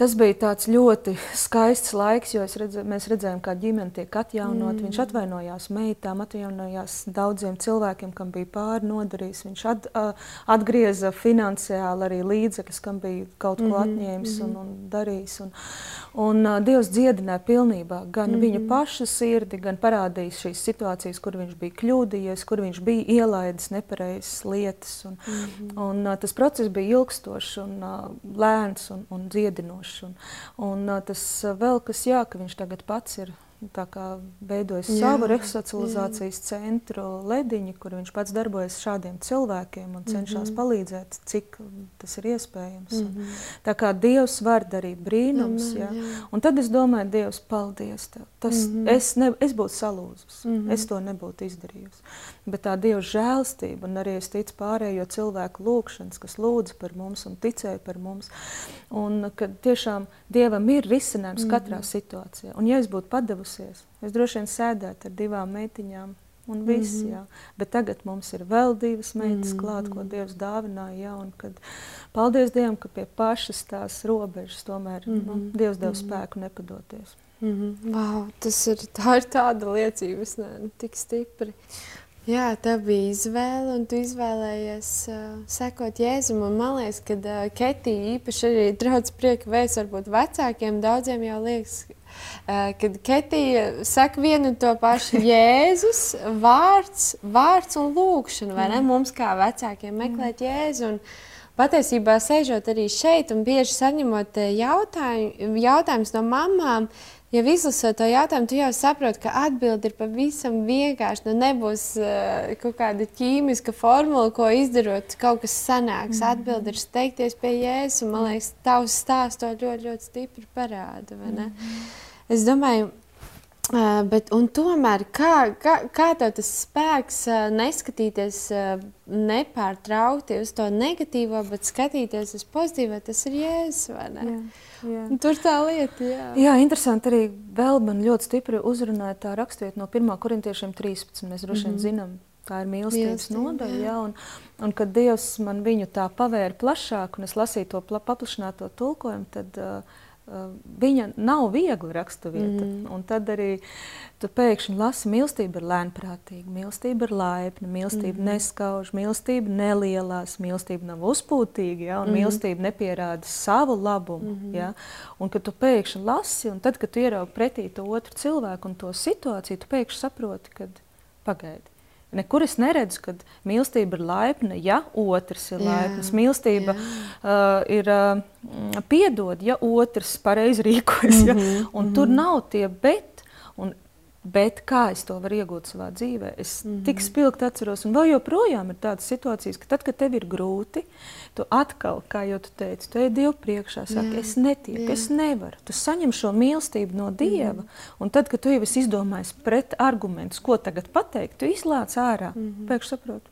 Speaker 1: Tas bija ļoti skaists laiks, jo redzē, mēs redzējām, kā ģimene tiek atjaunot. Mm. Viņš atvainojās meitām, atvainojās daudziem cilvēkiem, kam bija pāri nodarījis. Viņš at, atgrieza finansiāli arī līdzekļus, kam bija kaut ko mm -hmm. atņēmis un, un darījis. Un, un uh, Dievs dziedināja pilnībā gan mm -hmm. viņa paša sirdi, gan parādījis šīs situācijas, kur viņš bija kļūdījies, kur viņš bija ielaidis nepareizas lietas. Un, mm -hmm. un, uh, tas process bija ilgstošs un uh, lēns un, un dziedinošs foršs. Un, un tas vēl kas, jā, ka viņš tagad pats ir veidojis jā, savu resocializācijas jā. centru Lediņu, kur viņš pats darbojas šādiem cilvēkiem un cenšas mm -hmm. palīdzēt, cik tas ir iespējams. Mm -hmm. Tā kā Dievs var darīt brīnums, Amen, jā. Jā. un tad es domāju, Dievs, paldies Tev. Tas, mm -hmm. es, ne, es būtu salūzus, mm -hmm. es to nebūtu izdarījusi. Bet tā Dieva žēlstība un arī es ticu pārējo cilvēku lūgšanas, kas lūdza par mums un ticēja par mums, un ka tiešām Dievam ir risinājums mm -hmm. katrā situācijā. Un ja es būtu padevusi beigusies. Es droši vien sēdētu ar divām meitiņām. Un viss, mm -hmm. jā. Bet tagad mums ir vēl divas meitas, mm -hmm. klāt, ko Dievs dāvināja. Jā, un kad, paldies Dievam, ka pie pašas tās robežas tomēr mm -hmm. nu, mhm. Dievs deva mm -hmm. spēku nepadoties.
Speaker 2: Mm -hmm. wow, tas ir, tā ir tāda liecība, es neesmu tik stipri. Jā, tā bija izvēle, un tu izvēlējies uh, sekot Jēzumam. Man liekas, ka uh, Ketija īpaši arī draudz prieka vēsts varbūt vecākiem. Daudziem jau liekas, kad Ketija saka vienu un to pašu Jēzus, vārds, vārds un lūkšana, vai ne? Mm. Mums kā vecākiem meklēt Jēzu. Un, patiesībā sēžot arī šeit un bieži saņemot eh, jautājumu, jautājumus no mamām, jau izlasot to jautājumu, tu jau saproti, ka atbilde ir pavisam vienkārša. Nu, nebūs uh, kaut kāda ķīmiska formula, ko izdarot, kaut kas sanāks. Mm. Atbilde ir steigties pie jēzus, un man liekas, tavs stāsts to ļoti, ļoti stipri parāda. Mm. Es domāju, Uh, bet, tomēr, kā, kā, kā tev tas spēks uh, neskatīties uh, nepārtraukti uz to negatīvo, bet skatīties uz pozitīvo, tas ir jēzus? Jā. Un tur tā lieta, jā.
Speaker 1: Jā, interesanti arī vēl man ļoti stipri uzrunāja tā rakstiet no 1. korintiešiem 13. Mēs droši vien mm -hmm. zinām, tā ir mīlestības nodaļa, jā. Jā, un, un kad Dievs man viņu tā pavēra plašāk, un es lasīju to paplašināto tulkojumu, tad uh, viņa nav viegli raksturvieta. Mm. Un tad arī tu pēkšņi lasi, mīlestība ir lēnprātīga, mīlestība ir laipna, mīlestība mm. neskauž, mīlestība nelielās, mīlestība nav uzpūtīga, ja, un mm. mīlestība nepierāda savu labumu. Mm. Ja, un kad tu pēkšņi lasi, un tad, kad tu ieraugi pretī to otru cilvēku un to situāciju, tu pēkšņi saproti, ka pagaidi. Nekur es neredzu, ka mīlestība ir laipna, ja otrs ir laipns. Mīlestība jā. uh, ir uh, piedod, ja otrs pareizi rīkojas. Ja? Mm -hmm, un mm -hmm. tur nav tie bet. Un Bet kā es to varu iegūt savā dzīvē? Es mm -hmm. tik spilgti atceros, un vēl joprojām ir tādas situācijas, ka tad, kad tev ir grūti, tu atkal, kā jau tu teici, tu ej Dievu priekšā, saki, es netieku, jā. es nevaru. Tu saņem šo mīlestību no Dieva, mm -hmm. un tad, kad tu jau esi izdomājis pret argumentus, ko tagad pateikt, tu izlāc ārā. Mm -hmm. Pēkšņi saproti.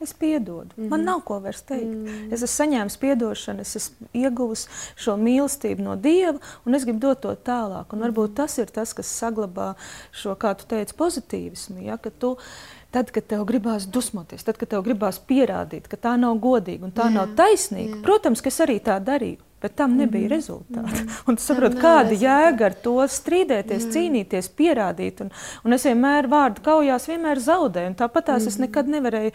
Speaker 1: Es piedodu. Mm -hmm. Man mhm. nav ko vairs teikt. Mm -hmm. Es esmu saņēmis atdošanu, es esmu ieguvis šo mīlestību no Dieva, un es gribu dot to tālāk. Un varbūt tas ir tas, kas saglabā šo, kā tu teici, pozitīvismu. Ja? Ka tu, tad, kad tev gribās dusmoties, tad, kad tev gribās pierādīt, ka tā nav godīga un tā jā, nav taisnīga, jā. protams, ka es arī tā darīju. Bet tam nebija mm rezultāta. Mm. Un tu saproti, kāda jēga ar to strīdēties, mm cīnīties, pierādīt. Un, un es vienmēr vārdu kaujās vienmēr zaudēju. Tāpat tās mm es nekad nevarēju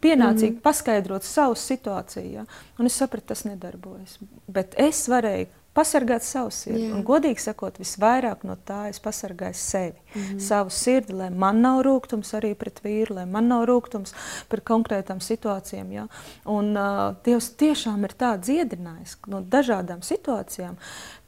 Speaker 1: pienācīgi mm paskaidrot savu situāciju. Ja? Un es sapratu, tas nedarbojas. Bet es varēju pasargāt savu sirdi. Un, godīgi sakot, visvairāk no tā es pasargāju sevi, mm savu sirdi, lai man nav rūkums arī pret vīru, lai man nav rūkums par konkrētām situācijām. Ja? Un uh, Dievs tiešām ir tā dziedinājis no dažādām situācijām.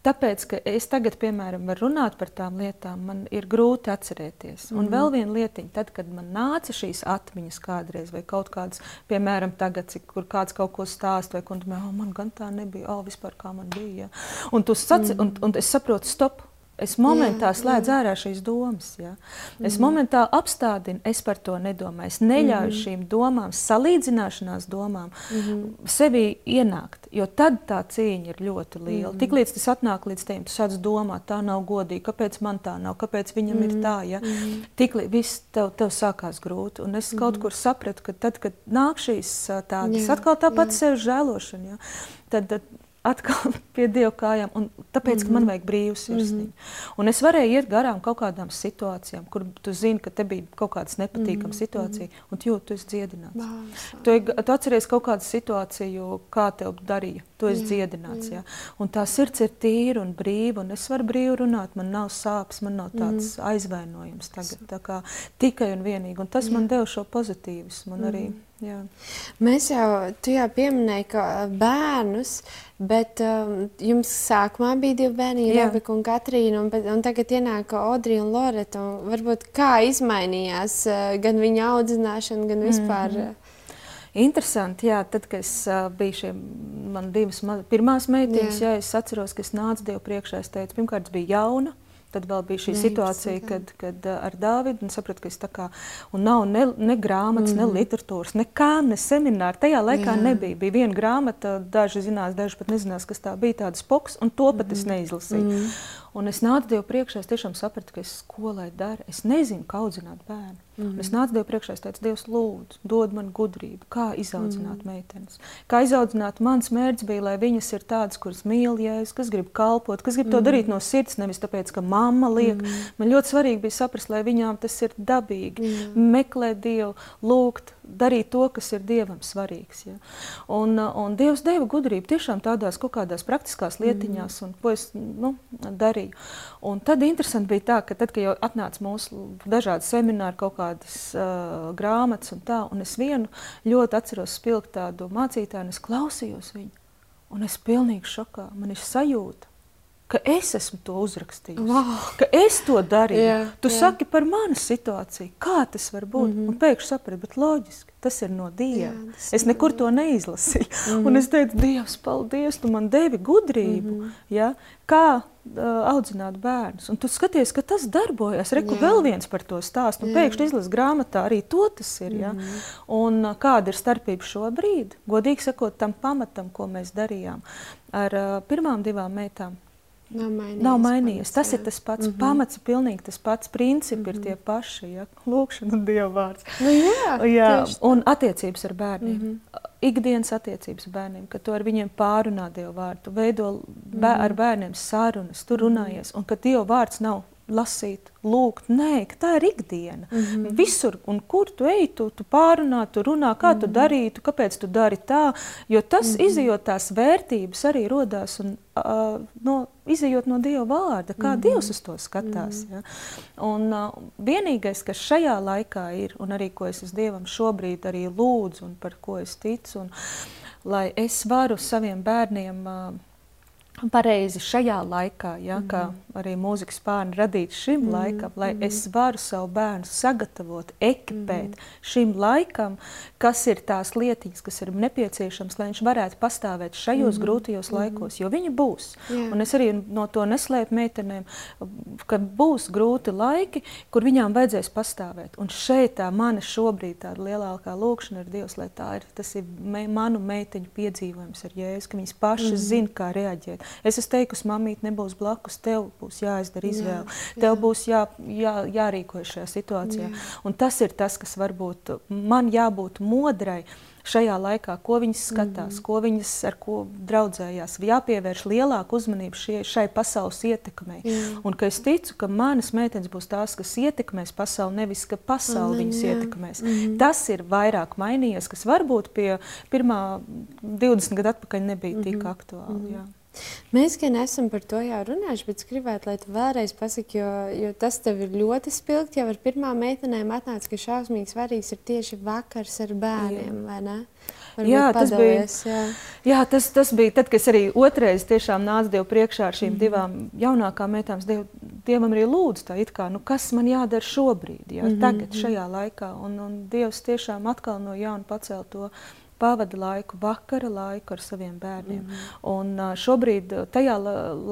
Speaker 1: Tāpēc, ka es tagad, piemēram, varu runāt par tām lietām, man ir grūti atcerēties. Un mm. vēl viena lietiņa, tad, kad man nāca šīs atmiņas kādreiz, vai kaut kādas, piemēram, tagad, cik, kur kāds kaut ko stāsta, vai kur oh, man gan tā nebija, oh, vispār kā man bija. Ja. Un, saci, mm. un, un es saprotu, stop! Es momentā jā, slēdzu jā. ārā šīs domas. Ja? Es mm. momentā apstādinu, es par to nedomāju. Es neļauju mm. šīm domām, salīdzināšanās domām, mm. sevi ienākt. Jo tad tā cīņa ir ļoti liela. Mm. Tiklīdz tas atnāk līdz tiem, tu sāc domāt, tā nav godīgi, kāpēc man tā nav, kāpēc viņam mm. ir tā. Ja? Tiklīdz viss tev, tev sākās grūti. Un es mm. kaut kur sapratu, ka tad, kad nāk šīs tādas, atkal tā pati sevi žēlošana. Ja? Tad, tad atkal pie Dieva kājām, un tāpēc, mm -hmm. ka man mhm. vajag brīvu sirsniņu. Mm -hmm. Un es varēju iet garām kaut kādām situācijām, kur tu zini, ka te bija kaut kādas nepatīkamas mm -hmm. situācijas, un tu jūti, tu esi dziedināts. Bāsa. Tu, tu atceries kaut kādu situāciju, kā tev darīja, tu esi jā, dziedināts. Jā. Jā. Un tā sirds ir tīra un brīva, un es varu brīvi runāt, man nav sāpes, man nav tāds mm -hmm. aizvainojums tagad, tā kā tikai un vienīgi, un tas jā. man deva šo pozitīvismu, mm -hmm. Jā.
Speaker 2: Mēs jau, jau pieminēji, ka bērnus, bet um, jums sākumā bija divi bērni, Rebeka un Katrīna, un, un tagad ienāk Audrija un Loreta. Un varbūt kā izmainījās uh, gan viņa audzināšana, gan vispār. Mm -hmm.
Speaker 1: Interesanti, jā, tad, kad es uh, biju šie man divas pirmās meitiņas, jā. jā, es atceros, ka es nācu Dievu priekšā, es teicu, pirmkārt, es biju jauna, Tad vēl bija šī Neic, situācija, jā. kad, kad ar Dāvidu sapratu, ka es tā kā, nav ne, ne grāmatas, mm. ne literatūras, nekā, ne semināra. Tajā laikā jā. nebija. Bija viena grāmata, daži zinās, daži pat nezinās, kas tā bija, tādas poks, un to pat mm. es neizlasīju. Mm. Un es nācu Dievu priekšā, es tiešām sapratu, ka es skolai daru. Es nezinu, kā audzināt bērnu. Mm -hmm. Es nācu Dievu priekšā, es teicu, Dievs, lūdzu, dod man gudrību, kā izaudzināt mm -hmm. meitenes. Kā izaudzināt, mans mērķis bija, lai viņas ir tādas, kuras mīl jēzus, kas grib kalpot, kas grib mm -hmm. to darīt no sirds, nevis tāpēc, ka mamma liek. Mm -hmm. Man ļoti svarīgi bija saprast, lai viņām tas ir dabīgi, mm -hmm. meklēt Dievu, lūgt, darīt to, kas ir Dievam svarīgs. Ja? Un, un Dievs deva gudrību tiešām tādās kaut kādās praktiskās lietiņās, mm -hmm. un ko es nu, darīju. Un tad interesanti bija tā, ka tad, kad jau atnāca mūsu dažādi semināri, kaut kādas uh, grāmatas un tā, un es vienu ļoti atceros spilgt tādu mācītāju, un es klausījos viņu, un es pilnīgi šokā, man ir sajūta, ka es esmu to uzrakstījis, wow. ka es to darīju. Jā, tu jā. saki par manu situāciju, kā tas var būt. Mm -hmm. Un pēkšņi sapratu, bet loģiski, tas ir no Dieva. Jā, es nekur no to neizlasīju. Mm -hmm. Un es teicu, Dievs, paldies, tu man devi gudrību, mm -hmm. ja, kā uh, audzināt bērnus. Un tu skaties, ka tas darbojas. Reku vēl viens par to stāstu. Pēkšņi izlasu grāmatā arī to tas ir. Ja? Mm -hmm. Un uh, kāda ir starpība šobrīd? Godīgi sakot, tam pamatam, ko mēs darījām ar uh, pirmām divām meitām
Speaker 2: Nav mainījies.
Speaker 1: Nav mainījies. Pamats, tas jā. ir tas pats. Mm -hmm. Pamats pilnīgi tas pats. Principi mm -hmm. ir mhm. tie paši. Ja? Lūkšana un dieva vārds.
Speaker 2: Nu, jā,
Speaker 1: jā. Un attiecības ar bērniem. Mm -hmm. Ikdienas attiecības bērniem, ka tu ar viņiem pārunā Dieva vārdu, veido bē, mm -hmm. ar bērniem sarunas, tu runājies, un ka Dieva vārds nav lasīt, lūgt. Nē, tā ir ikdiena. Mm -hmm. Visur, un kur tu ej, tu, tu pārunā, tu runā, kā mm -hmm. tu mhm. darītu, kāpēc tu dari tā. Jo tas, mm -hmm. izjūt tās vērtības, arī rodās un, uh, no, izjūt no Dieva vārda, kā mm -hmm. Dievs uz to skatās. Mm -hmm. ja? Un uh, vienīgais, kas šajā laikā ir, un arī ko es uz Dievam šobrīd arī lūdzu, un par ko es ticu, un, lai es varu saviem bērniem. Uh, pareizi šajā laikā, ja, mm. kā arī mūzikas pārni radīt šim mm. laikam, lai mm. es varu savu bērnu sagatavot, ekipēt mm. šim laikam, kas ir tās lietiņas, kas ir nepieciešams, lai viņš varētu pastāvēt šajos mm. grūtajos mm. laikos, jo viņi būs. Yeah. Un es arī no to neslēpu meitenēm, ka būs grūti laiki, kur viņām vajadzēs pastāvēt. Un šeit tā mana šobrīd tāda lielākā lūkšana ir Dievs, lai tā ir, tas ir me, manu meiteņu piedzīvojums ar Jēzus, ka viņas pašas mm. zina, kā reaģēt. Es esmu teikusi, mamīt nebūs blakus, tev būs jāizdara izvēle, jā, jā. tev būs jā, jā, jārīkojas šajā situācijā. Jā. Un tas ir tas, kas varbūt man jābūt modrai, šajā laikā, ko viņas skatās, mm. ko viņas ar ko draudzējās. Jāpievērš lielāka uzmanība šie, šai pasaules ietekmei. Mm. Un ka es ticu, ka manas meitenes būs tās, kas ietekmēs pasauli, nevis ka pasauli mm, viņas jā. ietekmēs. Mm. Tas ir vairāk mainījies, kas varbūt pie pirmā 20 gadu atpakaļ nebija mm tik aktuāli. Mm. Jā.
Speaker 2: Mēs gan esam par to jau runājuši, bet es gribētu, lai tu vēlreiz pasaki, jo, jo tas tev ir ļoti spilgti. Jau ar pirmām meitenēm atnāca, ka šausmīgi svarīgs ir tieši vakars ar bērniem, jā. vai ne? Varbūt
Speaker 1: jā, tas bija, jā. jā tas, tas bija tad, kad es arī otrais tiešām nācu Dievu priekšā ar šīm mm divām jaunākām meitām. Diev, Dievam arī lūdzu tā, kā, nu, kas man jādara šobrīd, jā, mm -hmm. tagad, mhm. šajā laikā. Un, un Dievs tiešām atkal no jauna pacēl to pavada laiku, vakara laiku ar saviem bērniem. Mm -hmm. Un šobrīd, tajā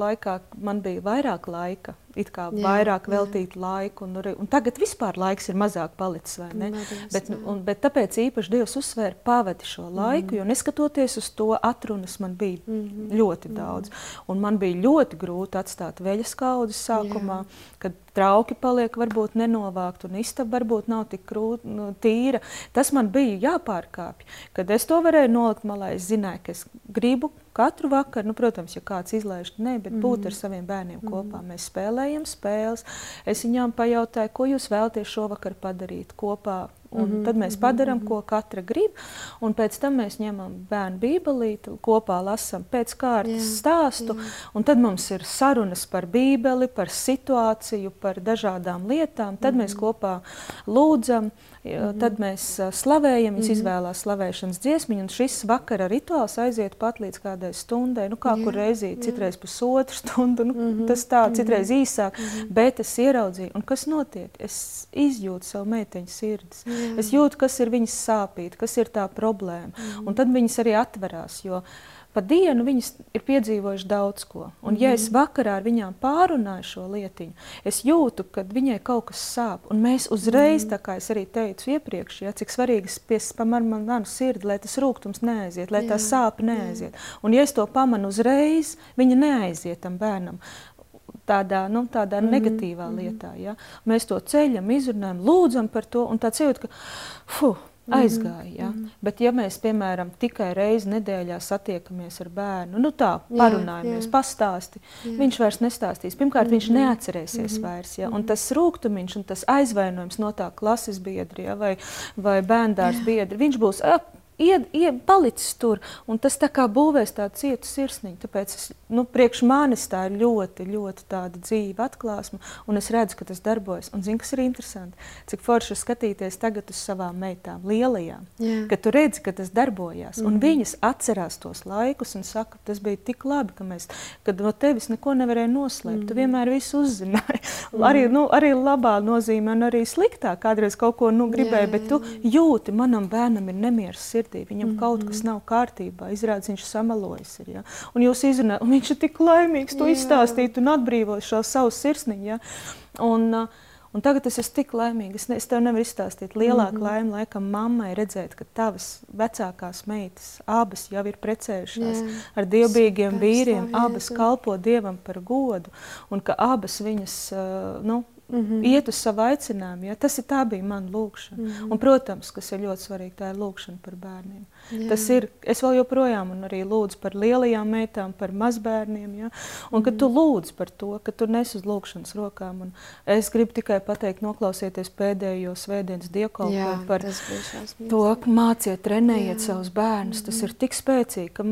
Speaker 1: laikā, man bija vairāk laika it kā jā, vairāk jā. veltīt laiku. Un, un tagad vispār laiks ir mazāk palicis. Madies, bet, un, bet tāpēc īpaši Dievs uzsvēra pavadi šo laiku, mm. jo neskatoties uz to, atrunas man bija mm -hmm. ļoti mm. daudz. Un man bija ļoti grūti atstāt veļas kaudzes sākumā, jā. kad trauki paliek varbūt nenovākt un istaba varbūt nav tik krūt, nu, tīra. Tas man bija jāpārkāpj. Kad es to varēju nolikt malā, es zināju, ka es gribu katru vakaru, nu, protams, ja kāds izlaiž, ne, bet mm būt ar mhm. saviem bērniem mm kopā. Mēs spēlējam spēles. Es viņām pajautāju, ko jūs vēlaties šovakar padarīt kopā Un mm -hmm. Tad mēs padarām, mm -hmm. ko katra grib. Un pēc tam mēs ņemam bērnu bībelīti, kopā lasām pēc kārtas jā, stāstu. Jā. Un tad mums ir sarunas par bībeli, par situāciju, par dažādām lietām. Tad mm -hmm. mēs mhm. kopā lūdzam. Mm -hmm. Tad mēs uh, slavējam, viņas mm -hmm. izvēlās slavēšanas dziesmiņu, un šis vakara rituāls aiziet pat līdz kādai stundai, nu kā jā, kur reizī, citreiz pusotru stundu, nu, mm -hmm. tas tā, citreiz mhm. īsāk, mm -hmm. bet es ieraudzīju, un kas notiek? Es izjūtu savu meiteņu sirdis. Jā. Jā. Es jūtu, kas ir viņas sāpīt, kas ir tā problēma. Mm. Un tad viņas arī atverās. Jo pa dienu viņas ir piedzīvojušas daudz ko. Un, ja es mhm. vakarā ar viņām pārunāju šo lietiņu, es jūtu, ka viņai kaut kas sāp. Un mēs uzreiz, mm. tā kā es arī teicu iepriekš, ja, cik svarīgi ir pamanu man, manu sirdi, lai tas rūkums neaiziet, lai jā. tā sāpe neaiziet. Jā. Un, ja es to pamanu uzreiz, viņa neaiziet tam bērnam tādā, nu, tādā mm -hmm. negatīvā mm -hmm. lietā. Ja? Mēs to ceļam, izrunājam, lūdzam par to, un tāds jūtas, ka fuh, aizgāja. Ja? Mm -hmm. Bet, ja mēs, piemēram, tikai reizi nedēļā satiekamies ar bērnu, nu tā, parunājamies, pastāsti, jā. viņš vairs nestāstīs. Pirmkārt, mm -hmm. viņš mhm. neatcerēsies mm -hmm. vairs. Ja? Un mhm. tas rūgtumiņš un tas aizvainojums no tā klases biedri ja? vai, vai bērndārs biedri, viņš būs ap, ied, ied, palicis tur. Tas tā kā būvēs tādu cietu sirsniņu. Tāpēc es, nu, priekš manis tā ir ļoti, ļoti tāda dzīva atklāsme. Un es redzu, ka tas darbojas. Un zinu, kas ir interesanti. Cik forši skatīties tagad uz savām meitām, lielajām. Yeah. Kad tu redzi, ka tas darbojas. Mm -hmm. Un mhm. viņas atcerās tos laikus un saka, tas bija tik labi, ka mēs, kad no tevis neko nevarēja noslēpt. Mm -hmm. Tu mhm. vienmēr visu uzzināji. Mm -hmm. arī, nu, arī labā nozīmē, un arī sliktā. Kādreiz kaut ko nu, gribēji, bet tu jūti, manam bērnam ir nemieris sirdī sirdī, viņam mm -hmm. kaut kas nav kārtībā, izrādās, viņš samalojis. Ir, ja? Un jūs izrunājat, un viņš ir tik laimīgs to izstāstīt un atbrīvot šo savu sirsniņu. Ja? Un, uh, Un tagad es esmu tik laimīga. Es, ne, es tev nevaru izstāstīt. Lielāka mm -hmm. laime, laikam, mammai redzēt, ka tavas vecākās meitas abas jau ir precējušās Jā. ar dievbijīgiem vīriem, abas kalpo dievam par godu, un ka abas viņas uh, nu, Mm -hmm. Iet uz savu aicinājumu. Ja? Tas ir tā bija mana lūkšana. Mm -hmm. Un, protams, kas ir ļoti svarīgi, tā ir lūkšana par bērniem. Jā. Tas ir, es vēl joprojām arī lūdzu par lielajām meitām, par mazbērniem. Ja? Un, mm. tu lūdz par to, ka tu nes uz lūkšanas rokām, un es gribu tikai pateikt, noklausieties pēdējo svētdienas dievkalpojumu par to, ka māciet, trenējiet Jā. savus bērnus. Mm. Tas ir tik spēcīgi, ka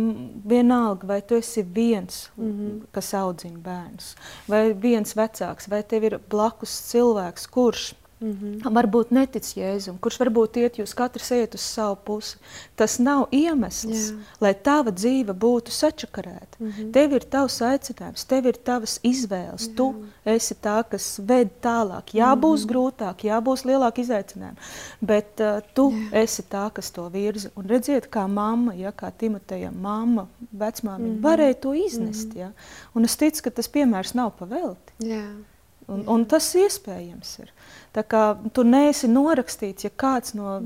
Speaker 1: vienalga, vai tu esi viens, mm. kas audzina bērnus, vai viens vecāks, vai tev ir blakus cilvēks, kurš Mm -hmm. Varbūt netic Jēzum, kurš varbūt iet, jūs katrs iet uz savu pusi. Tas nav iemesls, Jā. lai tava dzīve būtu sačakarēta. Mm -hmm. Tev ir tavs aicinājums, tev ir tavas izvēles. Jā. Tu esi tā, kas ved tālāk. Jā, mm -hmm. būs grūtāk, jā, būs lielāki izaicinājumi, bet uh, tu Jā. esi tā, kas to virza. Un redziet, kā mamma, ja, kā Timotejam, mamma, vecmāmiņa, mm -hmm. varēja to iznest. Mm -hmm. ja? Un es ticu, ka tas piemērs nav pavelti. Jā. Un, un tas iespējams ir. Tā kā tu neesi norakstīts, ja kāds no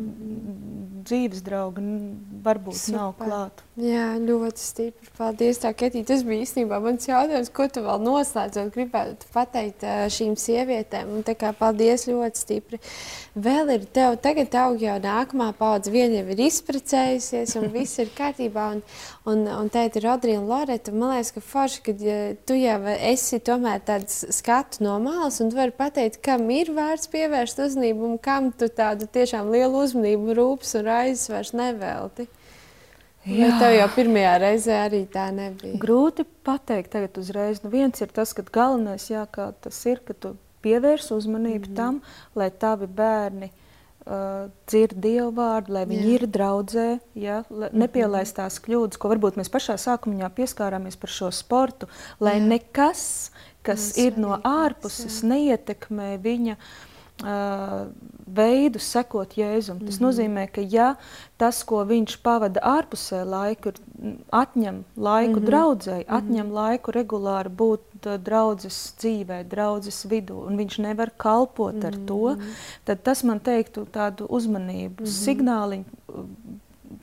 Speaker 1: dzīves drauga varbūt Super. nav klāt.
Speaker 2: Jā, ļoti stipri. Paldies, tā, Ketī. Tas bija īstenībā mans jautājums, ko tu vēl noslēdzot gribētu pateikt šīm sievietēm. Un tā kā paldies ļoti stipri. Vēl ir tev, tagad aug jau nākamā paudze, viena jau ir izprecējusies un viss ir kārtībā. Un, un, un tēti Rodrija un Loreta, man liekas, ka forši, ka ja tu jau esi tomēr tāds skatu no malas un tu vari pateikt, kam ir vērts pievērst uzmanību un kam tu tādu tiešām lielu uzmanību, rūpes un raizes vairs nevelti. Jā. Bet tev jau pirmajā reizē arī tā nebija.
Speaker 1: Grūti pateikt tagad uzreiz. Nu, viens ir tas, ka galvenais, jā, kā tas ir, ka tu pievērs uzmanību mm -hmm. tam, lai tavi bērni uh, dzird dievu vārdu, lai viņi jā. ir draudzē, ja, mm -hmm. nepielaist tās kļūdas, ko varbūt mēs pašā sākumā pieskārāmies par šo sportu, lai jā. nekas, kas ir no ārpuses, neietekmē viņa uh, veidu sekot Jēzum. Tas mm -hmm. nozīmē, ka ja tas, ko viņš pavada ārpusē laiku, atņem laiku mm -hmm. draudzēji, mhm. atņem mm -hmm. laiku regulāri būt draudzes dzīvē, draudzes vidū, un viņš nevar kalpot mm -hmm. ar to, mhm. tad tas man teiktu tādu uzmanību, mm -hmm. signāliņu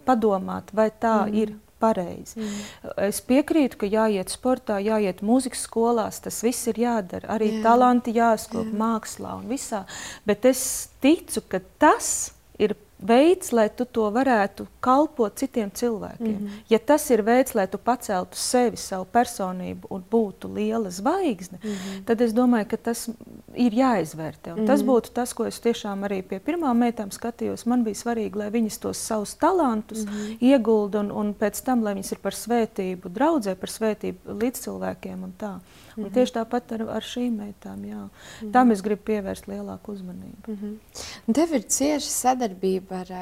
Speaker 1: padomāt, vai tā mm -hmm. ir pareizi. Mm. Es piekrītu, ka jāiet sportā, jāiet mūzikas skolās, tas viss ir jādara. Arī Jā. talanti jāskop Jā. mākslā un visā. Bet es ticu, ka tas ir veids, lai tu to varētu kalpot citiem cilvēkiem. Mm -hmm. Ja tas ir veids, lai tu paceltu sevi, savu personību un būtu liela zvaigzne, mm -hmm. tad es domāju, ka tas ir jāizvērtē. Mm -hmm. Tas būtu tas, ko es tiešām arī pie pirmām meitām skatījos. Man bija svarīgi, lai viņas tos savus talantus mm -hmm. iegulda un, un pēc tam, lai viņas ir par svētību draudzē, par svētību līdzcilvēkiem un tā. Un mm -hmm. Tieši tāpat ar, ar šīm meitām. Jā. Mm -hmm. Tam es gribu pievērst lielāku uzmanību. Mm
Speaker 2: -hmm. Tev ir cieša sadarbība ar,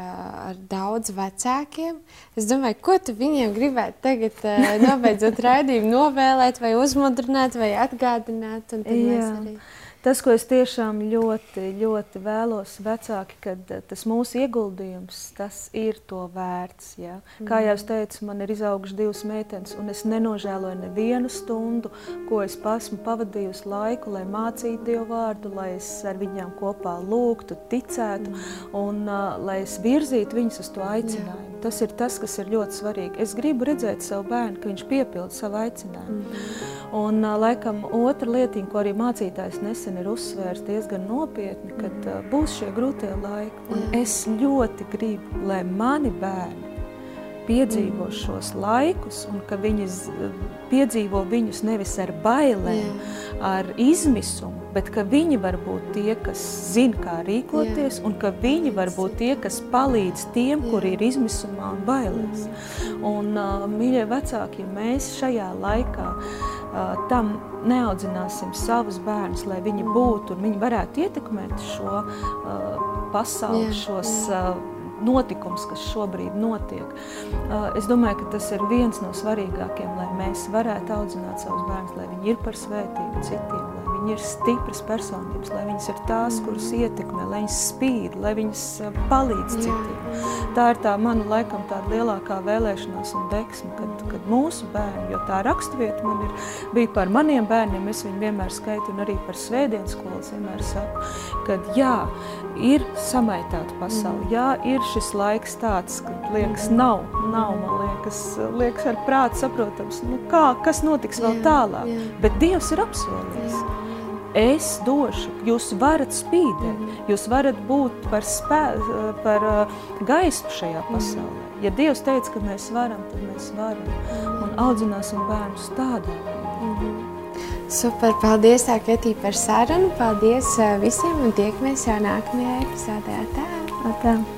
Speaker 2: ar daudz vecākiem. Es domāju, ko tu viņiem gribētu tagad, nobeidzot raidījumu, novēlēt, vai uzmundrināt, vai atgādināt?
Speaker 1: Tas, ko es tiešām ļoti, ļoti vēlos, vecāki, kad eh, tas mūsu ieguldījums, tas ir to vērts. Ja? Kā jau es teicu, man ir izaugušas divas meitenes, un es nenožēloju nevienu stundu, ko es esmu pavadījusi laiku, lai mācītu Dievu vārdu, lai es ar viņām kopā lūgtu, ticētu, mm. un uh, lai es virzītu viņus uz to aicinājumu. Jā. Tas ir tas, kas ir ļoti svarīgi. Es gribu redzēt savu bērnu, ka viņš piepilda savu aicinājumu. Mm. Un, uh, laikam, otra lietiņa, ko arī mācītājs nesen ir uzsvērs diezgan nopietni, kad uh, būs šie grūtie laiki. Un es ļoti gribu, lai mani bērni piedzīvo mm. šos laikus, un ka viņi piedzīvo viņus nevis ar bailēm, Jā. ar izmisumu, bet ka viņi var būt tie, kas zina, kā rīkoties, Jā. un ka viņi var būt tie, kas palīdz tiem, Jā. kuri ir izmisumā un bailēs. Mm. Un, uh, mīļie vecāki, ja mēs šajā laikā uh, tam neaudzināsim savus bērnus, lai viņi būtu un viņi varētu ietekmēt šo pasauli, jā, šos notikums, kas šobrīd notiek. Es domāju, ka tas ir viens no svarīgākiem, lai mēs varētu audzināt savus bērnus, lai viņi ir par svētību citiem, viņi ir stipras personības, lai viņas ir tās, kuras ietekmē, lai viņas spīd, lai viņas palīdz citiem. Tā ir tā mana laikam tāda lielākā vēlēšanās un deksme, kad, kad mūsu bērni, jo tā rakstvieta man ir, bija par maniem bērniem, es viņu vienmēr skaitu un arī par svētdienas skolas vienmēr saku, kad jā, ir samaitāta pasauli, jā, ir šis laiks tāds, kad liekas nav, nav, man liekas, liekas ar prātu saprotams, nu kā, kas notiks vēl tālāk, bet Dievs ir apsolījis. Es došu, jūs varat spīdēt, jūs varat būt par, spē, par uh, gaismu šajā pasaulē. Ja Dievs teica, ka mēs varam, tad mēs varam un audzināsim bērnus tādā veidā.
Speaker 2: Super, paldies, Ketī, par sarunu. Paldies uh, visiem un tiekamies jau nākamajā epizodē. Tā.
Speaker 1: Tā.